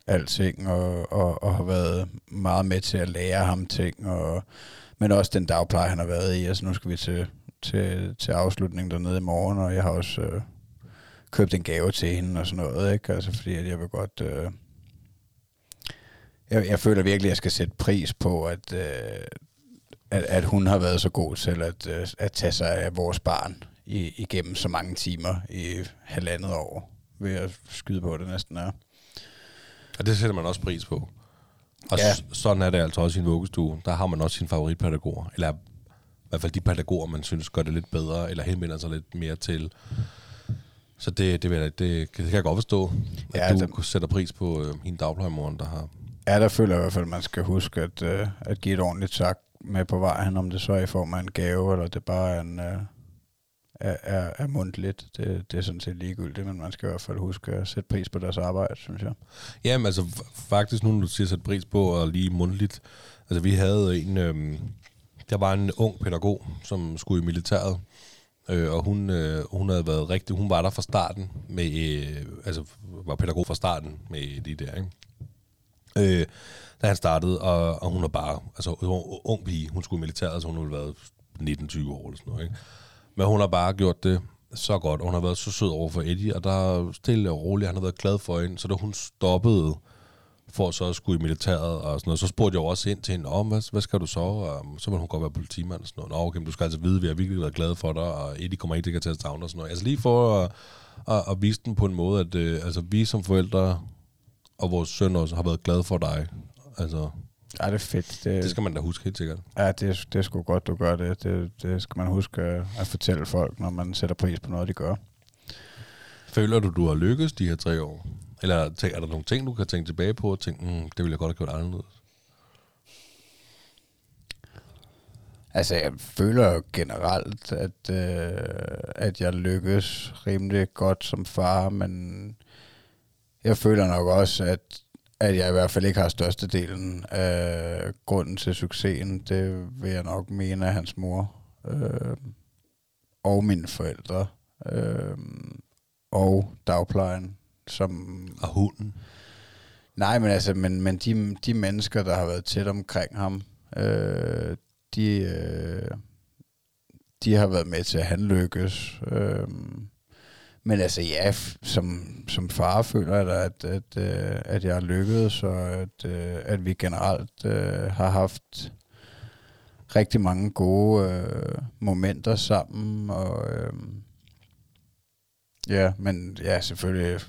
alting, og, og, og har været meget med til at lære ham ting, og men også den dagpleje, han har været i. Altså nu skal vi til, til, til afslutningen dernede i morgen, og jeg har også øh, købt en gave til hende og sådan noget, ikke? Altså fordi at jeg vil godt... Øh, jeg, jeg føler virkelig, at jeg skal sætte pris på, at, øh, at, at hun har været så god til at, øh, at tage sig af vores barn i, igennem så mange timer i halvandet år, ved at skyde på det næsten er. Og det sætter man også pris på. Og Ja. sådan er det altså også i en vuggestue. Der har man også sine favoritpædagoger. Eller i hvert fald de pædagoger, man synes gør det lidt bedre, eller henvender sig lidt mere til. Så det, det, det, det kan jeg godt forstå, at Ja, du det... sætter pris på øh, hende dagplejemoren, der har... Ja, der føler jeg i hvert fald, at man skal huske at, øh, at give et ordentligt tak med på vejen, om det så er i form af en gave, eller det bare er, en, øh, er, er, er mundtligt. Det, det er sådan set ligegyldigt, men man skal i hvert fald huske at sætte pris på deres arbejde, synes jeg. Jamen altså, faktisk nu, når du siger sætte pris på, og lige mundtligt. Altså, vi havde en... Øh, der var en ung pædagog, som skulle i militæret. Øh, og hun, øh, hun havde været rigtig... Hun var der fra starten med... Øh, altså, var pædagog fra starten med de der, ikke? Øh, da han startede, og, og hun var bare... Altså, hun var ung pige. Hun skulle i militæret, så hun havde været 19-20 år eller sådan noget, ikke? Men hun har bare gjort det så godt, og hun har været så sød over for Eddie, og der er stille og roligt, han har været glad for hende, så da hun stoppede for så at skulle i militæret og sådan noget, så spurgte jeg jo også ind til hende, om hvad, hvad skal du så? Og så må hun godt være politimand og sådan noget. Nå, okay, men du skal altså vide, at vi har virkelig været glade for dig, og Eddie kommer ikke til at tage savne og sådan noget. Altså lige for at, at, at vise den på en måde, at øh, altså, vi som forældre og vores søn også har været glade for dig. Altså, Ja, det er fedt. Det, det skal man da huske helt sikkert. Ja, det, det er sgu godt, du gør det. det. Det skal man huske at, fortælle folk, når man sætter pris på noget, de gør. Føler du, du har lykkes de her tre år? Eller er der nogle ting, du kan tænke tilbage på og tænke, mm, det ville jeg godt have gjort anderledes? Altså, jeg føler generelt, at, øh, at jeg lykkes rimelig godt som far, men jeg føler nok også, at, at jeg i hvert fald ikke har størstedelen af grunden til succesen. Det vil jeg nok mene af hans mor øh, og mine forældre øh, og dagplejen, som Og hunden? Nej, men altså, men, men de, de mennesker, der har været tæt omkring ham, øh, de, øh, de har været med til, at han lykkes. Øh, men altså ja, f- som, som far føler jeg da, at, at, øh, at jeg har lykkedes, og at, øh, at vi generelt øh, har haft rigtig mange gode øh, momenter sammen. Og, øh, ja, men ja, selvfølgelig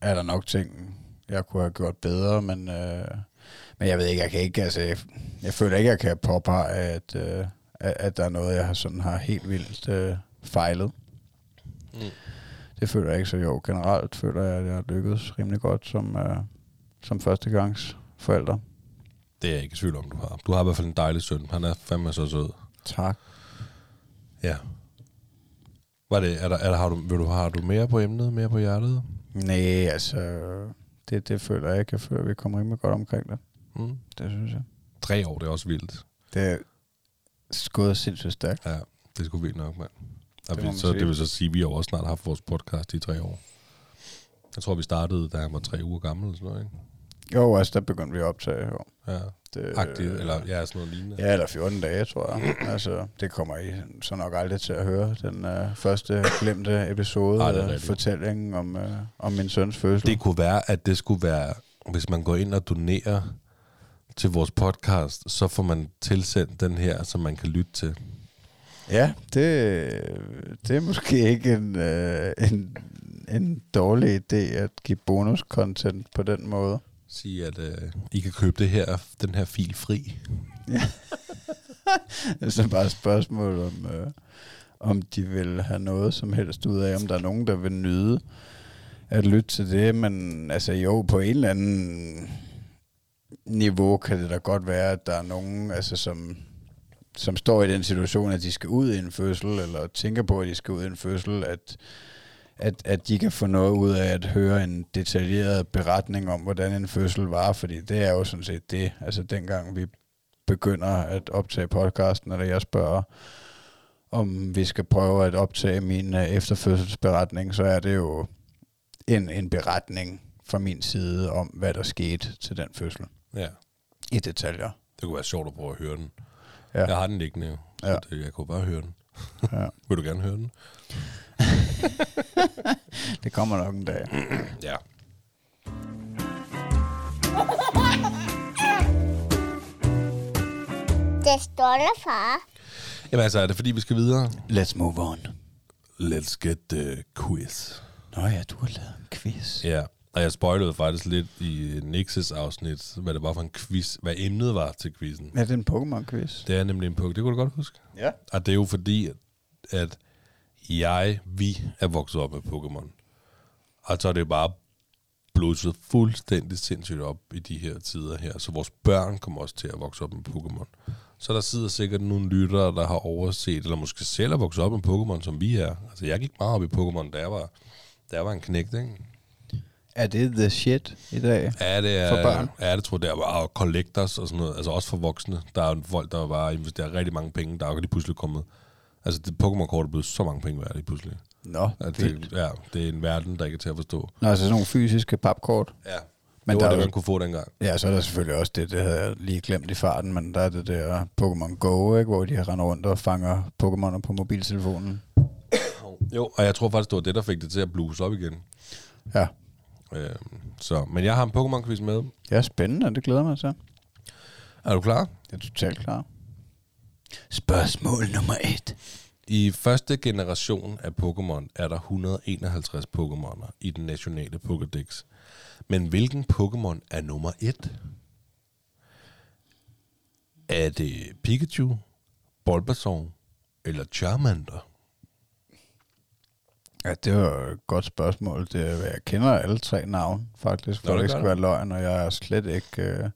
er der nok ting, jeg kunne have gjort bedre, men, øh, men jeg ved ikke, jeg kan ikke, altså, jeg, jeg føler ikke, jeg kan påpege, at, øh, at, at der er noget, jeg har sådan har helt vildt øh, fejlet. Mm. Det føler jeg ikke, så jo, generelt føler jeg, at jeg har lykkedes rimelig godt som, øh, som førstegangs forældre. Det er jeg ikke i tvivl om, du har. Du har i hvert fald en dejlig søn. Han er fandme så sød. Tak. Ja. Var det, er der, er der, har, du, vil du, har du mere på emnet, mere på hjertet? Nej, altså, det, det føler jeg ikke. Jeg føler, at vi kommer rimelig godt omkring det. Mm. Det synes jeg. Tre år, det er også vildt. Det er skået sindssygt stærkt. Ja, det er sgu vildt nok, mand. Det man så, det vil så sige, at vi har også snart haft vores podcast i tre år. Jeg tror, vi startede, da han var tre uger gammel. Eller sådan noget, ikke? Jo, altså, der begyndte vi at optage. Jo. Ja, Det, agtigt, eller ja, sådan noget lignende. Ja, eller 14 dage, tror jeg. altså, det kommer I så nok aldrig til at høre. Den uh, første glemte episode Ej, af fortællingen om, uh, om min søns fødsel. Det kunne være, at det skulle være, hvis man går ind og donerer til vores podcast, så får man tilsendt den her, som man kan lytte til. Ja, det, det er måske ikke en, øh, en, en dårlig idé at give bonus-content på den måde. Sige, at øh, I kan købe det her, den her fil fri. Det er så bare et spørgsmål om, øh, om de vil have noget som helst ud af, om der er nogen, der vil nyde at lytte til det, men altså jo, på en eller anden niveau kan det da godt være, at der er nogen, altså, som, som står i den situation, at de skal ud i en fødsel, eller tænker på, at de skal ud i en fødsel, at, at, at de kan få noget ud af at høre en detaljeret beretning om, hvordan en fødsel var, fordi det er jo sådan set det, altså dengang vi begynder at optage podcasten, eller jeg spørger, om vi skal prøve at optage min øh, efterfødselsberetning, så er det jo en, en beretning fra min side om, hvad der skete til den fødsel Ja, i detaljer. det kunne være sjovt at prøve at høre den. Ja. Jeg har den liggende jo, Ja. det, jeg kunne bare høre den. Ja. Vil du gerne høre den? Det kommer nok en dag. Ja. Det står der, far. Jamen altså, er det fordi, vi skal videre? Let's move on. Let's get the quiz. Nå ja, du har lavet en quiz. Ja, og jeg spoilede faktisk lidt i Nixes afsnit, hvad det var for en quiz, hvad emnet var til quizzen. Ja, det er en Pokémon-quiz. Det er nemlig en puk, det kunne du godt huske. Ja. Og det er jo fordi, at, at jeg, vi er vokset op med Pokémon. Og så er det bare blusset fuldstændig sindssygt op i de her tider her. Så vores børn kommer også til at vokse op med Pokémon. Så der sidder sikkert nogle lyttere, der har overset, eller måske selv er vokset op med Pokémon, som vi er. Altså, jeg gik meget op i Pokémon, da jeg var, da jeg var en knægt, ikke? Er det the shit i dag? Ja, det er, For børn? Ja, det tror jeg, det er. Og collectors og sådan noget. Altså også for voksne. Der er jo folk, der bare investerer rigtig mange penge. Der er jo lige pludselig kommet... Altså, det Pokémon-kort er blevet så mange penge værd lige pludselig. Nå, Altså, det, ja, det er en verden, der ikke er til at forstå. Nå, altså sådan nogle fysiske papkort. Ja. Men det der var er det, man kunne få dengang. Ja, så er der selvfølgelig også det, det havde jeg lige glemt i farten, men der er det der Pokémon Go, ikke, hvor de render rundt og fanger Pokémoner på mobiltelefonen. Jo, og jeg tror faktisk, det var det, der fik det til at bluse op igen. Ja, Øhm, så, men jeg har en Pokémon-quiz med. ja spændende, det glæder mig til. Er du klar? Jeg er totalt klar. Spørgsmål nummer et. I første generation af Pokémon er der 151 Pokémoner i den nationale Pokédex. Men hvilken Pokémon er nummer et? Er det Pikachu, Bulbasaur eller Charmander? Ja, det var et godt spørgsmål. Det, er- jeg kender alle tre navne, faktisk, for Nå, det det skal være løgn, og jeg er slet ikke øh,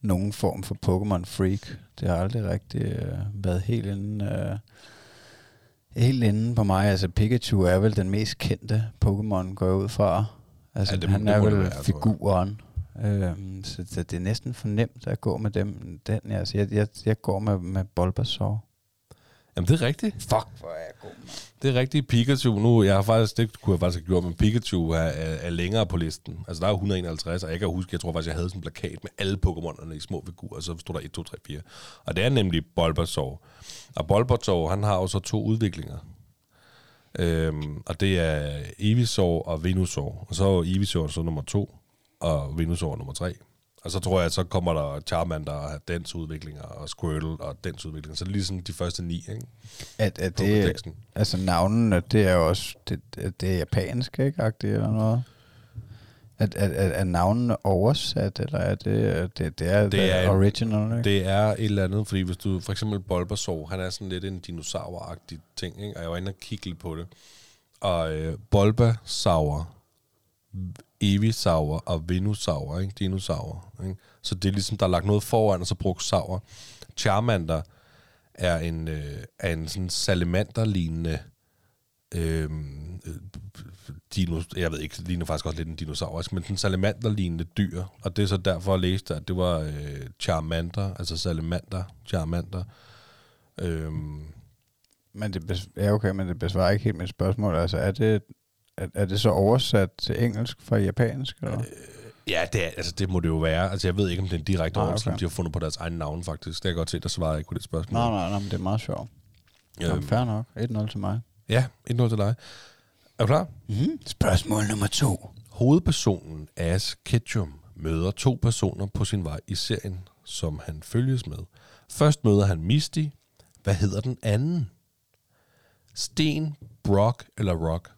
nogen form for Pokémon-freak. Det har aldrig rigtig øh, været helt inde, øh, helt inde på mig. Altså, Pikachu er vel den mest kendte Pokémon, går jeg ud fra. Altså, Ja, det- han det er det vel være, figuren. Øhm, så det, det er næsten for nemt at gå med dem. Den, altså, jeg, jeg, jeg går med, med Bulbasaur. Jamen, det er rigtigt. Fuck, hvor er jeg god, man. Det er rigtigt. Pikachu, nu, jeg har faktisk, det kunne jeg faktisk have gjort, men Pikachu er, er, er længere på listen. Altså, der er 151, og jeg kan huske, jeg tror faktisk, jeg havde sådan en plakat med alle Pokémonerne i små figurer, og så stod der 1, 2, 3, 4. Og det er nemlig Bulbasaur. Og Bulbasaur, han har jo så to udviklinger. Øhm, og det er Evisaur og Venusaur. Og så er Evisaur så nummer to, og Venusaur nummer tre. Og så tror jeg, at så kommer der Charmander og dens udviklinger, og Squirtle og dens udviklinger. Så er ligesom de første ni, ikke? At, at det, teksten. altså navnene, det er jo også, det, det er japansk, ikke? Agtigt, eller noget? At, at, at, er navnene oversat, eller er det, det, det er, Det er original, ikke? Det er et eller andet, fordi hvis du for eksempel Bulbasaur, han er sådan lidt en dinosauragtig ting, ikke? og jeg var inde og kigge lidt på det. Og øh, Bulbasaur, Evisaur og Venusaur, ikke? dinosaurer. Ikke? Så det er ligesom, der er lagt noget foran, og så brugt sauer. Charmander er en, øh, er en sådan salamander-lignende øh, dino, jeg ved ikke, det ligner faktisk også lidt en dinosaur, men den salamander-lignende dyr, og det er så derfor, jeg læste, at det var øh, Charmander, altså salamander, Charmander. Øh, Men det, besv- ja, okay, men det besvarer ikke helt mit spørgsmål. Altså, er det, er, er det så oversat til engelsk fra japansk, eller? ja, det, er, altså, det må det jo være. Altså, jeg ved ikke, om det er en direkte Nej, oversættelse, okay. de har fundet på deres egen navn, faktisk. Det kan jeg godt se, der svarer jeg ikke på det spørgsmål. Nej, nej, nej, men det er meget sjovt. Øhm. Øhm, Fair nok. 1-0 til mig. ja, et noget til dig. Er du klar? Mm-hmm. Spørgsmål nummer to. Hovedpersonen Ash Ketchum møder to personer på sin vej i serien, som han følges med. Først møder han Misty. Hvad hedder den anden? Sten, Brock eller Rock?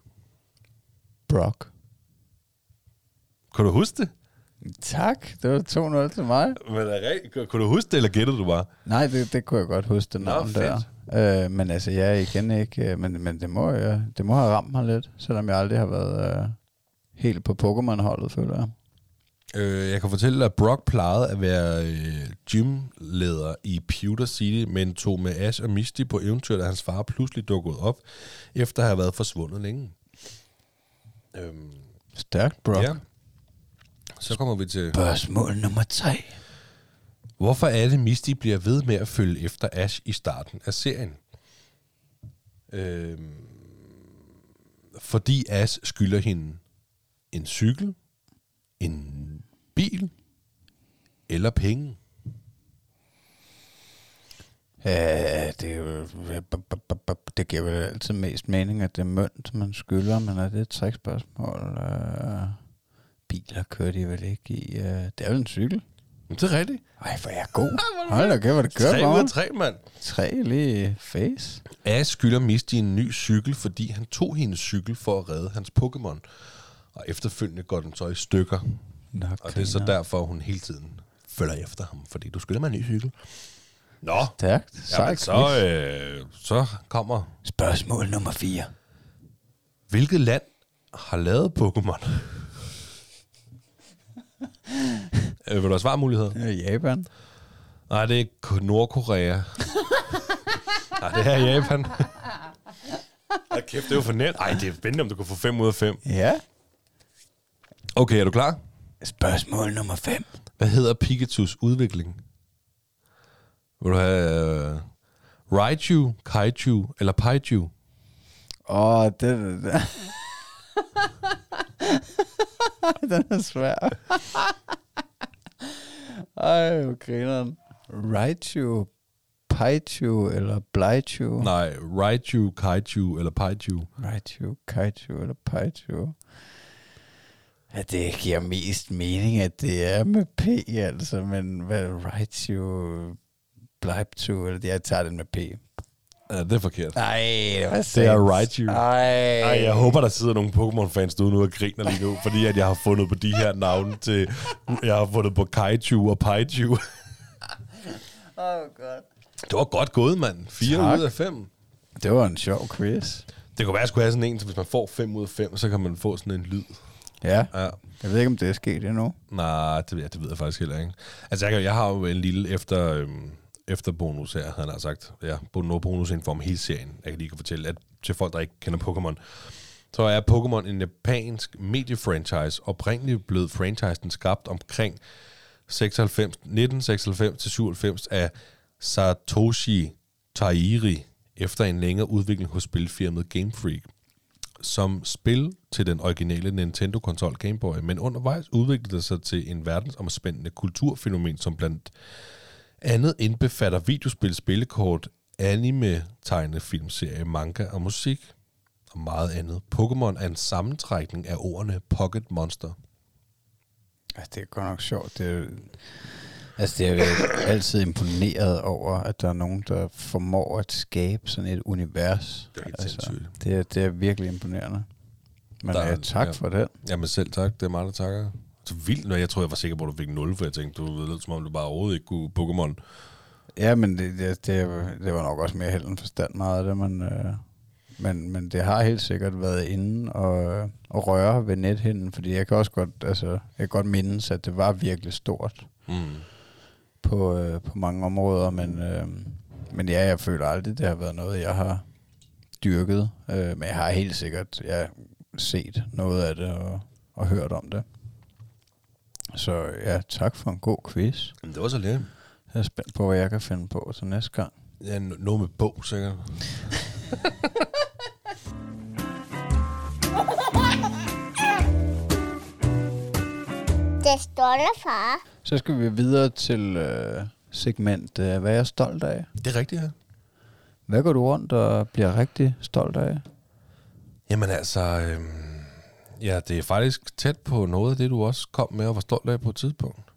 Brock. Kan du huske det? Tak, det var 2-0 til mig. Men er? Kunne du huske det, eller gættede du bare? Nej, det, det kunne jeg godt huske, det Nå, navn der. Øh, men altså, jeg er igen ikke... øh, Men, men det, må, jeg, det må have ramt mig lidt, selvom jeg aldrig har været øh, helt på Pokémon-holdet, føler jeg. Øh, jeg kan fortælle, at Brock plejede at være øh, gymleder i Pewter City, men tog med Ash og Misty på eventyr, da hans far pludselig dukkede op, efter at have været forsvundet længe. Øhm, Stærkt, Brock. ja. Så kommer vi til... Spørgsmål nummer 3. Hvorfor er det, Misty bliver ved med at følge efter Ash i starten af serien? Øhm, fordi Ash skylder hende en cykel, en bil eller penge. Ja, det, er det giver vel altid mest mening, at det er mønt, man skylder, men er det et trickspørgsmål? Øh, biler kører de vel ikke i? Øh, det er vel en cykel? Det er rigtigt. Ej, hvor er jeg god. Hold da kæft, hvor det kører 3 af mig. 3, mand. Tre lige i face. Ash skylder Misty en ny cykel, fordi han tog hendes cykel for at redde hans Pokémon. Og efterfølgende går den så i stykker. Nå, Og det er så derfor, hun hele tiden følger efter ham, fordi du skylder mig en ny cykel. Nå, Stærkt. jamen, Sejt så, øh, så kommer... Spørgsmål nummer 4. Hvilket land har lavet Pokémon? øh, vil du have svarmuligheder? Japan. Nej, det er K- Nordkorea. Nej, det er Japan. Hold kæft, det er jo for nemt. Ej, det er spændende, om du kan få 5 ud af 5. Ja. Okay, er du klar? Spørgsmål nummer 5. Hvad hedder Pikachus udvikling? Vil du have uh, Raichu, Kaiju eller Paiju? Åh, oh, det, det. Den er svær. Ej, hvor grineren. Raichu, Paichu eller Blaichu? Nej, Raichu, Kaiju eller Paiju. Raichu, Kaiju eller Paichu? Ja, det giver mest mening, at det er med P, altså, men hvad Raichu, Bleibchu, eller jeg tager den med P. Ja, det er forkert. Nej, det var Det er Raichu. Ej. Ej, jeg håber, der sidder nogle Pokémon-fans derude nu og griner lige nu, fordi at jeg har fundet på de her navne til... Jeg har fundet på Kaiju og Paichu. Oh, God. Det var godt gået, mand. 4 Tak. ud af 5. Det var en sjov quiz. Det kunne være, at jeg skulle have sådan en, så hvis man får 5 ud af 5, så kan man få sådan en lyd. Ja, Ja. jeg ved ikke, om det er sket endnu. Nej, det, ved jeg- det ved jeg faktisk heller ikke. Altså, jeg, kan- jeg har jo en lille efter, øhm, efter bonus her, han har sagt. Ja, no bonus info om hele serien. Jeg kan lige fortælle, at til folk, der ikke kender Pokémon, så er Pokémon en japansk mediefranchise, oprindeligt blev franchisen skabt omkring 96, 1996 til 97 af Satoshi Tairi, efter en længere udvikling hos spilfirmaet Game Freak som spil til den originale Nintendo-konsol Game Boy, men undervejs udviklede det sig til en verdensomspændende kulturfænomen, som blandt andet indbefatter videospil, spillekort, anime, tegnefilmserie, manga og musik og meget andet. Pokémon er en sammentrækning af ordene Pocket Monster. Ja, det er godt nok sjovt. Det er, altså, det er jeg altid imponeret over, at der er nogen, der formår at skabe sådan et univers. Det er helt altså, sindssygt. det, er, det er virkelig imponerende. Men Der er- ja, tak ja. for det. Jamen selv tak, det er mig, der takker. Så vildt, når jeg tror, jeg var sikker på, at du fik 0, for jeg tænkte, du ved, som om du bare overhovedet ikke kunne Pokémon. Ja, men det, det, det, det var nok også mere held end forstand meget af det, men, øh, men, men det har helt sikkert været inde og, og røre ved nethinden, fordi jeg kan også godt, altså, jeg kan godt mindes, at det var virkelig stort Mm. på, øh, på mange områder, men, øh, men ja, jeg føler aldrig, det har været noget, jeg har dyrket, øh, men jeg har helt sikkert ja, set noget af det og, og hørt om det. Så ja, tak for en god quiz. Men det var så lidt. Jeg er spændt på, hvad jeg kan finde på til næste gang. Ja, n- noget med bog, sikkert. Det står der, far. Så skal vi videre til øh, segment, øh, hvad jeg er stolt af. Det er rigtigt, ja. Hvad går du rundt og bliver rigtig stolt af? Jamen altså, øhm, ja, det er faktisk tæt på noget af det, du også kom med og var stolt af på et tidspunkt.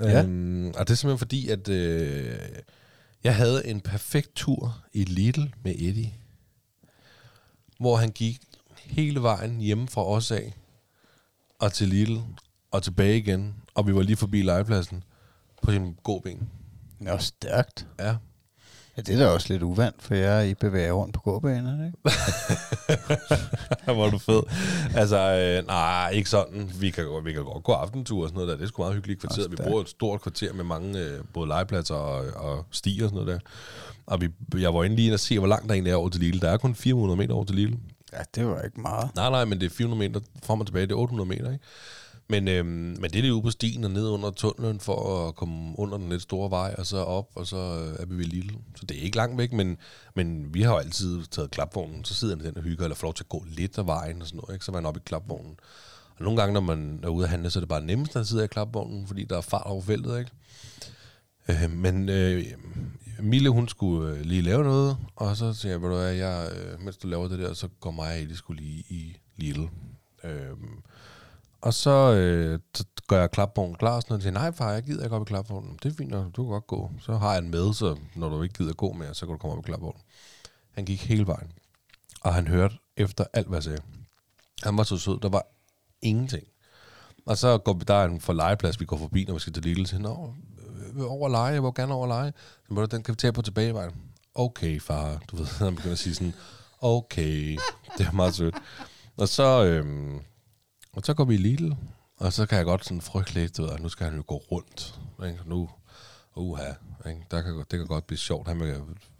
Ja. Øhm, og det er simpelthen fordi, at øh, jeg havde en perfekt tur i Lidl med Eddie, hvor han gik hele vejen hjemme fra os af, og til Lidl, og tilbage igen, og vi var lige forbi legepladsen på sin. Det er også stærkt. Ja, Ja, det er da også lidt uvandt, for jeg I bevæger rundt på gåbanerne, ikke? hvor er du fed. Altså, øh, nej, ikke sådan. Vi kan, vi kan godt gå aftentur og sådan noget der. Det er sgu meget hyggeligt kvarter. Vi bruger et stort kvarter med mange øh, både legepladser og, og stier og sådan noget der. Og vi, jeg var inde lige inde og se, hvor langt der egentlig er over til Lille. Der er kun 400 meter over til Lille. Ja, det var ikke meget. Nej, nej, men det er 400 meter frem og tilbage. Det er 800 meter, ikke? Men, øhm, men det er lige ude på stien og ned under tunnelen for at komme under den lidt store vej, og så op, og så øh, er vi ved Lille. Så det er ikke langt væk, men, men vi har jo altid taget klapvognen. Så sidder han i den og hygger, eller får lov til at gå lidt af vejen og sådan noget, ikke? Så er man oppe i klapvognen. Og nogle gange, når man er ude at handle, så er det bare nemmest at sidde i klapvognen, fordi der er fart over feltet, ikke? Øh, men øh, Mille, hun skulle øh, lige lave noget, og så siger jeg, ved du hvad, jeg, øh, mens du laver det der, så går mig og Eddie skulle lige i Lille. Øh, og så, øh, så gør jeg klapvognen klar, og sådan noget, siger, nej far, jeg gider ikke op i klapvognen. Det er fint, du kan godt gå. Så har jeg en med, så når du ikke gider gå mere, så kan du komme op i klapvognen. Han gik hele vejen, og han hørte efter alt, hvad jeg sagde. Han var så sød, der var ingenting. Og så går vi, der er en for legeplads, vi går forbi, når vi skal til Lille. til, Nå, øh, øh, over at lege, jeg vil gerne over at lege. Så må du, den kan vi tage på tilbagevejen. Okay, far. Du ved, han begynder at sige sådan, okay, det er meget sødt. Og så, øhm, og så går vi i Lidl, og så kan jeg godt sådan frygte lidt, du ved, at nu skal han jo gå rundt. Ikke? Nu, uha, ikke? Der kan, det kan godt blive sjovt. Han vil,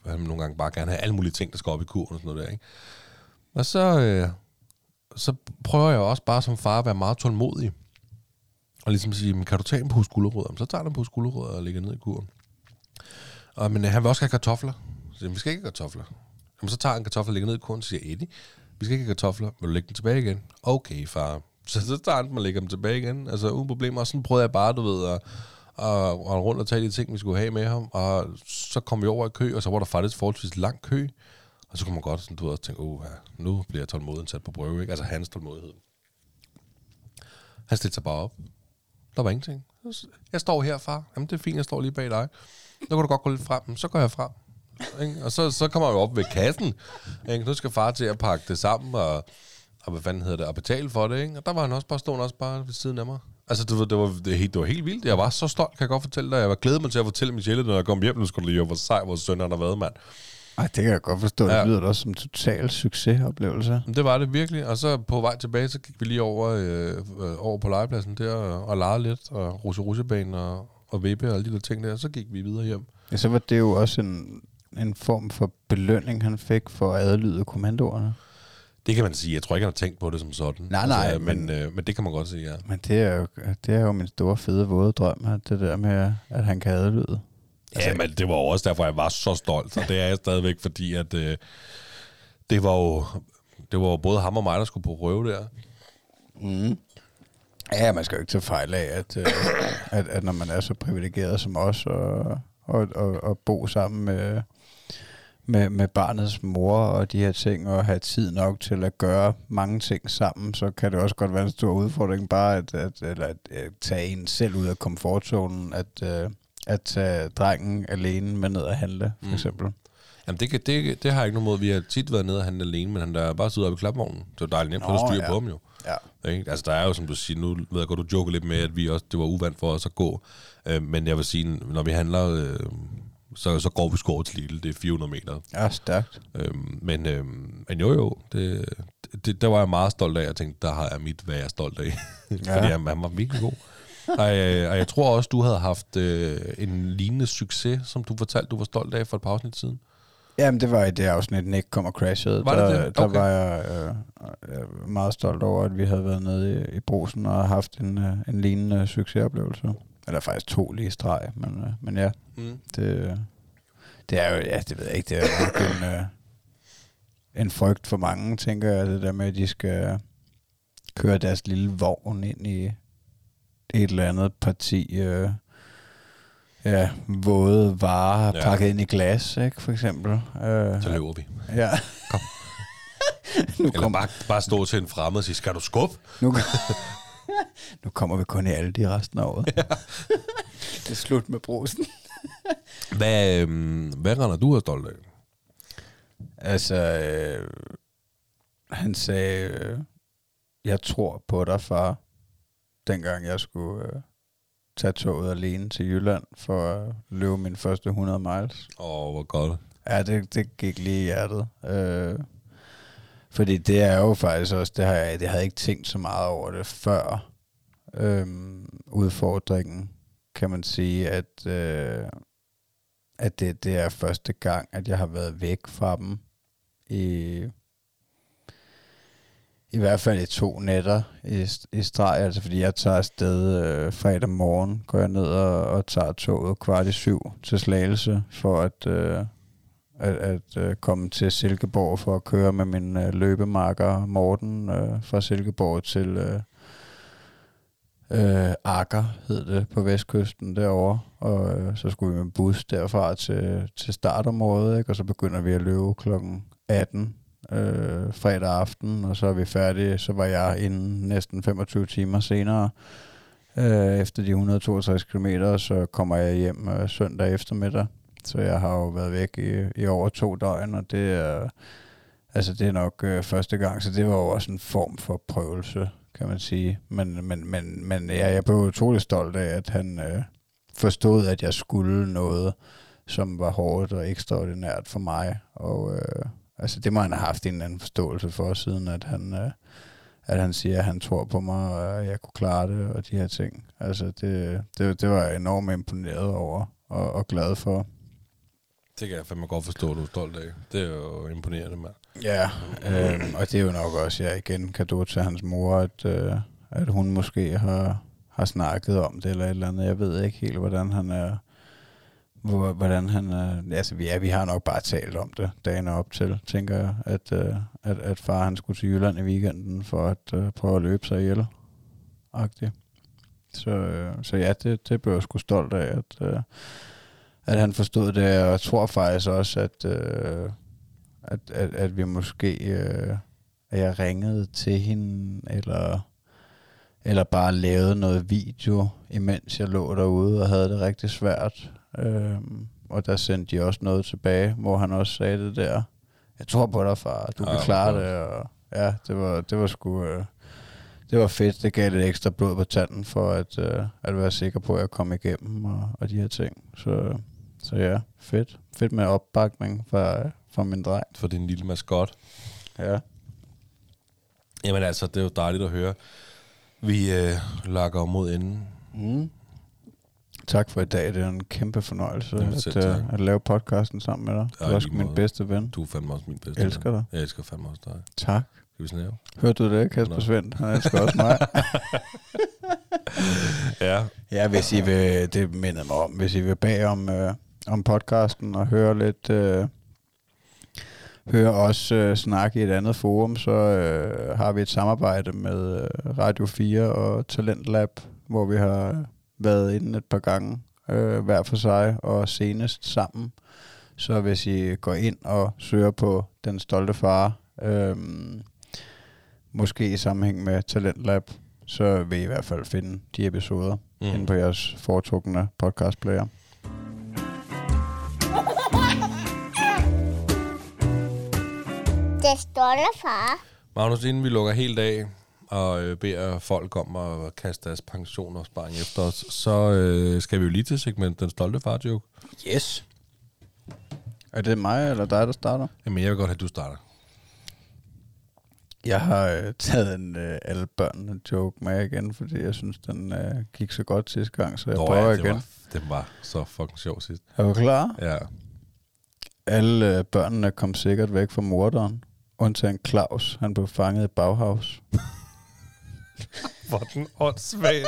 han vil nogle gange bare gerne have alle mulige ting, der skal op i kurven og sådan noget der. Ikke? Og så, øh, så prøver jeg også bare som far at være meget tålmodig. Og ligesom sige, men kan du tage en på skulderrødder? Så tager han på skulderrødder og lægger ned i kurven. Og, men øh, han vil også have kartofler. Så siger, vi skal ikke have kartofler. Jamen, så tager han kartofler og lægger ned i kurven og siger, Eddie, vi skal ikke have kartofler. Vil du lægge den tilbage igen? Okay, far. Så, så tager han og lægger dem tilbage igen. Altså uden problemer. Og sådan prøvede jeg bare, du ved, at, at, at rundt og tage de ting, vi skulle have med ham. Og så kom vi over i kø, og så var der faktisk forholdsvis lang kø. Og så kunne man godt sådan, du ved, tænke, oh, ja, nu bliver tålmodigheden sat på prøve. Ikke? Altså hans tålmodighed. Han stillede sig bare op. Der var ingenting. Jeg står her, far. Jamen, det er fint, jeg står lige bag dig. Nu kan du godt gå lidt frem. Så går jeg frem. Ikke? Og så, så kommer jeg jo op ved kassen. Ikke? Nu skal far til at pakke det sammen, og, og hvad fanden hedder det, og betale for det. Ikke? Og der var han også bare stående også bare ved siden af mig. Altså, det var, det, var, det, helt, det var helt vildt. Jeg var så stolt, kan jeg godt fortælle dig. Jeg var glædet mig til at fortælle Michelle, når jeg kom hjem. Nu skulle det jo, hvor sej vores søn har været, mand. Ej, det kan jeg godt forstå. Det Ja. lyder da også som en total succesoplevelse. Det var det virkelig. Og så på vej tilbage, så gik vi lige over, øh, øh, over på legepladsen der og, og legede lidt, og ruse rusebanen og, og vippe og alle de der ting der. Så gik vi videre hjem. Ja, så var det jo også en, en form for belønning, han fik for at adlyde kommandoerne. Det kan man sige. Jeg tror ikke, han har tænkt på det som sådan. Nej, nej, Altså, men, men- øh, men det kan man godt sige, ja. Men det er jo, det er jo min store fede våde drøm, at det der med, at han kan adlyde. Altså, ja, men det var også derfor, jeg var så stolt, og det er jeg stadigvæk, fordi at øh, det var jo det var jo både ham og mig, der skulle på røve der. Mm. Ja, man skal jo ikke tage fejl af, at, øh, at, at når man er så privilegeret som os, og, og, og, og bo sammen med, med, med barnets mor og de her ting, og have tid nok til at gøre mange ting sammen, så kan det også godt være en stor udfordring bare at, at, eller at, at tage en selv ud af komfortzonen, at, øh, at tage drengen alene med ned og handle, for Mm. eksempel. Jamen, det, kan, det, det har jeg ikke nogen måde. Vi har tit været nede og handle alene, men han der bare sidder oppe i klapvognen. Det var dejligt nemt, for Nå, at styre ja. på ham jo. Ja. Ikke? Altså, der er jo, som du siger, nu ved jeg godt, du joker lidt med, at vi også, det var uvandt for os at gå. Øh, men jeg vil sige, når vi handler, øh, så, så går vi sgu til Lidl. Det er 400 meter. Ja, stærkt. Øhm, men, øhm, men jo jo, det, det, der var jeg meget stolt af. Jeg tænkte, der har jeg mit, hvad jeg er stolt af. Ja. Fordi han, han var virkelig god. og, øh, og jeg tror også, du havde haft øh, en lignende succes, som du fortalte, du var stolt af for et par afsnit siden. Jamen, det var i det afsnit, Nick kom og crashede. Var det der, det? Der Okay. var jeg øh, øh, meget stolt over, at vi havde været nede i, i brusen og haft en, øh, en lignende succesoplevelse. Eller faktisk to lige streg, men, øh, men ja, Mm. det, det er jo, ja, det ved jeg ikke, det er jo en, øh, en frygt for mange, tænker jeg, det der med, at de skal køre deres lille vogn ind i et eller andet parti, øh, ja, våde varer ja. pakket ind i glas, ikke, for eksempel. Øh, Så løber vi. Ja. Kom. nu, Eller kom, bare, bare stå til en fremmed og sige, skal du skubbe? nu, nu kommer vi kun i alle de resten af året. det er slut med brusen. Hvad, øhm, hvad render du er stolt af? Altså, øh, han sagde, øh, jeg tror på dig, far, dengang jeg skulle øh, tage toget alene til Jylland for at løbe min første 100 miles. Åh, oh, hvor godt. Ja, det, det gik lige i hjertet. Øh, fordi det er jo faktisk også, det har jeg, det havde jeg ikke tænkt så meget over det før. Øhm, udfordringen, kan man sige, at, øh, at det, det er første gang, at jeg har været væk fra dem i, i hvert fald i to nætter i, i streg, altså fordi jeg tager afsted øh, fredag morgen, går jeg ned og, og tager toget kvart i syv til Slagelse, for at, øh, at, at øh, komme til Silkeborg for at køre med min øh, løbemarker Morten øh, fra Silkeborg til øh, øh, Akker, hed det, på vestkysten derovre. Og øh, så skulle vi med bus derfra til, til startområdet, ikke? og så begynder vi at løbe klokken 18 øh, fredag aften, og så er vi færdige. Så var jeg inden næsten 25 timer senere, øh, efter de 162 km, så kommer jeg hjem øh, søndag eftermiddag. Så jeg har jo været væk i, i over to døgn, og det er, altså det er nok øh, første gang, så det var jo også en form for prøvelse, kan man sige. Men, men, men, men ja, jeg blev utrolig stolt af, at han øh, forstod, at jeg skulle noget, som var hårdt og ekstraordinært for mig. Og øh, altså det må han have haft en eller anden forståelse for, siden at han, øh, at han siger, at han tror på mig, og at jeg kunne klare det, og de her ting. Altså det, det, det var jeg enormt imponeret over, og, og glad for. Det kan jeg fandme godt forstå, at du er stolt af. Det er jo imponerende, mand. Ja, øh, og det er jo nok også, ja, igen, kado til hans mor, at, øh, at hun måske har, har snakket om det eller et eller andet. Jeg ved ikke helt, hvordan han er, hvordan han er, altså vi, ja, vi har nok bare talt om det dagen op til, tænker jeg, at, øh, at, at far han skulle til Jylland i weekenden for at øh, prøve at løbe sig ihjel. Agtigt. Så, øh, så ja, det, det blev jeg sgu stolt af, at, øh, at han forstod det, og jeg tror faktisk også, at, øh, at, at, at vi måske, øh, at jeg ringede til hende, eller, eller bare lavede noget video, imens jeg lå derude og havde det rigtig svært. Øh, og der sendte de også noget tilbage, hvor han også sagde det der, jeg tror på dig, far, du kan Ja, klare okay. det, og ja, det var, det var sgu, øh, det var fedt, det gav lidt ekstra blod på tanden, for at, øh, at være sikker på, at jeg kom igennem, og, og de her ting, så, så ja, fedt, fedt med opbakning fra, fra min dreng, For din lille maskot. ja. Jamen altså, det er jo dejligt at høre. Vi øh, lakker mod enden. Mm. Tak for i dag. Det er en kæmpe fornøjelse Jamen, at, uh, tak. at lave podcasten sammen med dig. Du Ja, er i også min måde. bedste ven. Du er fandme også min bedste. Elsker ven. dig. Jeg elsker fandme også dig. Tak. Skal vi snæve? Hørte du det, Kasper Nå. Svend? Han elsker også mig. Ja. ja, hvis I vil, det mindede mig om, hvis I vil bag om, øh, om podcasten og høre lidt, øh, høre os øh, snakke i et andet forum, så øh, har vi et samarbejde med øh, Radio 4 og Talentlab, hvor vi har været inde et par gange øh, hver for sig og senest sammen. Så hvis I går ind og søger på Den Stolte Far, øh, måske i sammenhæng med Talentlab, så vil I i hvert fald finde de episoder mm. inde på jeres foretrukne podcastplayer. Det stolte far. Magnus, inden vi lukker helt af og øh, beder folk om at kaste deres pensionsopsparing efter os, så øh, skal vi jo lige til segment Den Stolte Far Joke. Yes. Er det mig eller dig, der starter? Jamen, jeg vil godt have, at du starter. Jeg har øh, taget en øh, alle børnene joke med igen, fordi jeg synes, den øh, gik så godt sidste gang, så jeg Nå, prøver ja, det igen. Var, det var så fucking sjov sidst. Er du klar? Ja. Alle øh, børnene kom sikkert væk fra morderen, undtagen Claus. Han blev fanget i Bauhaus. Hvor den åndssvagt.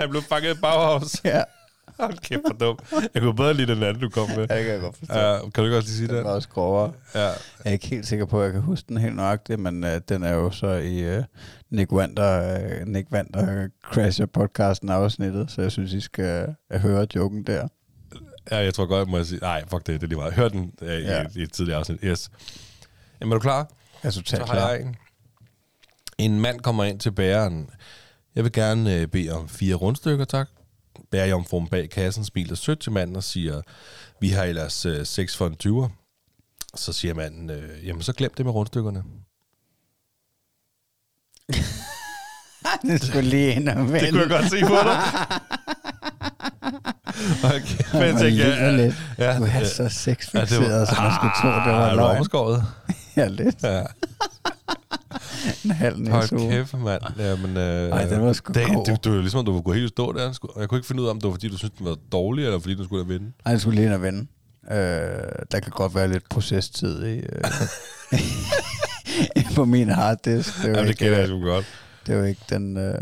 Han blev fanget i Bauhaus. ja, Hold kæft, for dum. Jeg kunne bedre lide den anden, du kom med. det kan jeg godt forstå. Ja, kan du også lige sige Den det? var også grovere. Ja. Jeg er ikke helt sikker på, at jeg kan huske den helt nøjagtigt, men øh, den er jo så i øh, Nick Wander, øh, Nick Wander Crasher podcasten afsnittet, så jeg synes, I skal øh, høre joken der. ja, jeg tror godt, må jeg sige. Nej, fuck det, det er lige meget. Hør den øh, i, Ja. i et tidligere afsnit. Yes. Jamen, er du klar? Jeg er Så totalt har klar. jeg en. En mand kommer ind til bæreren. Jeg vil gerne øh, bede om fire rundstykker, tak. Bærjomfruen bag kassen smiler sødt til manden og siger, vi har ellers øh, seks for en 20'er. Så siger manden, øh, jamen så glem det med rundstykkerne. det skulle lige ind og vende. Det kunne jeg godt se på dig. okay, men jeg tænkte, ja, ja, ja, Du er så sexfixeret, så man skulle tro, det var Ah, løgn. Ja, lidt. Ja. En halv næse Hold kæft, mand. Jamen, øh, Ej, den var sgu det, god. det, det, var ligesom, om du var gået helt stå der. Jeg kunne ikke finde ud af, om det var, fordi du syntes, den var dårlig, eller fordi du skulle have vinde. Ej, det skulle lige og vende. Øh, der kan godt være lidt procestid i, øh, på min harddisk. Det Jamen, det ikke, kender jeg øh, sgu godt. Det er jo ikke den... Øh,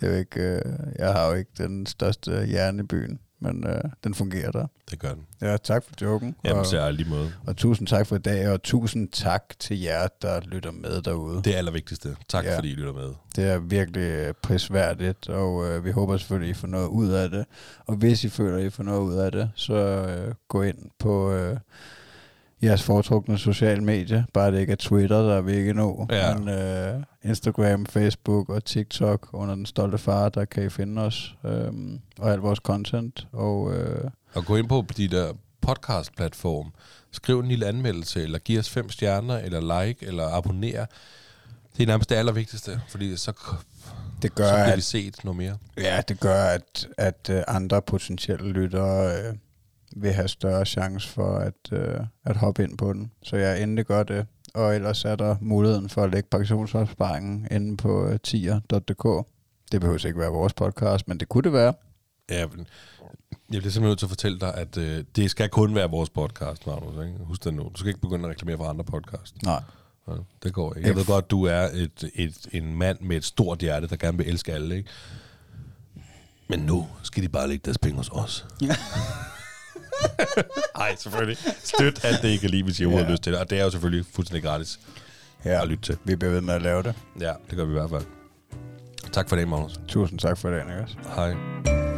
det er jo ikke... Øh, jeg har jo ikke den største hjerne i byen, men øh, den fungerer der. Det gør den. Ja, tak for joken. Jamen, og, lige måde. og tusind tak for i dag, og tusind tak til jer, der lytter med derude. Det, er allervigtigste. Tak, Ja. ja. fordi I lytter med. det er virkelig øh, prisværdigt, og øh, vi håber selvfølgelig, I får noget ud af det. Og hvis I føler, I får noget ud af det, så øh, gå ind på... Øh, jeres foretrukne sociale medier. Bare det ikke er Twitter, der er vi ikke nå. Ja. Men øh, Instagram, Facebook og TikTok under den stolte far, der kan I finde os. Øhm, og alt vores content. Og øh, Og gå ind på de der podcast-platform. Skriv en lille anmeldelse, eller giv os fem stjerner, eller like, eller abonner. Det er nærmest det allervigtigste, fordi så, det så gør, bliver vi at, set noget mere. ja, det gør, at, at øh, andre potentielle lyttere øh, vil have større chance for at, øh, at hoppe ind på den. Så jeg endelig gør det. Og ellers er der muligheden for at lægge pensionsopsparingen inde på øh, tier.dk. Det behøver ikke være vores podcast, men det kunne det være. Ja, men jeg bliver simpelthen nødt til at fortælle dig, at øh, det skal kun være vores podcast, Magnus. Ikke? Husk det nu. Du skal ikke begynde at reklamere for andre podcast. Nej. Ja, det går ikke. Jeg ved godt, du er et, et, en mand med et stort hjerte, der gerne vil elske alle, ikke? Men nu skal de bare lægge deres penge hos os. Nej, selvfølgelig. Støt alt det, I kan lide, hvis I Ja. har lyst til det. Og det er jo selvfølgelig fuldstændig gratis Ja, at lytte til. vi bliver ved med at lave det. Ja, det gør vi i hvert fald. Tak for det, Magnus. Tusind tak for det, Niklas. Hej.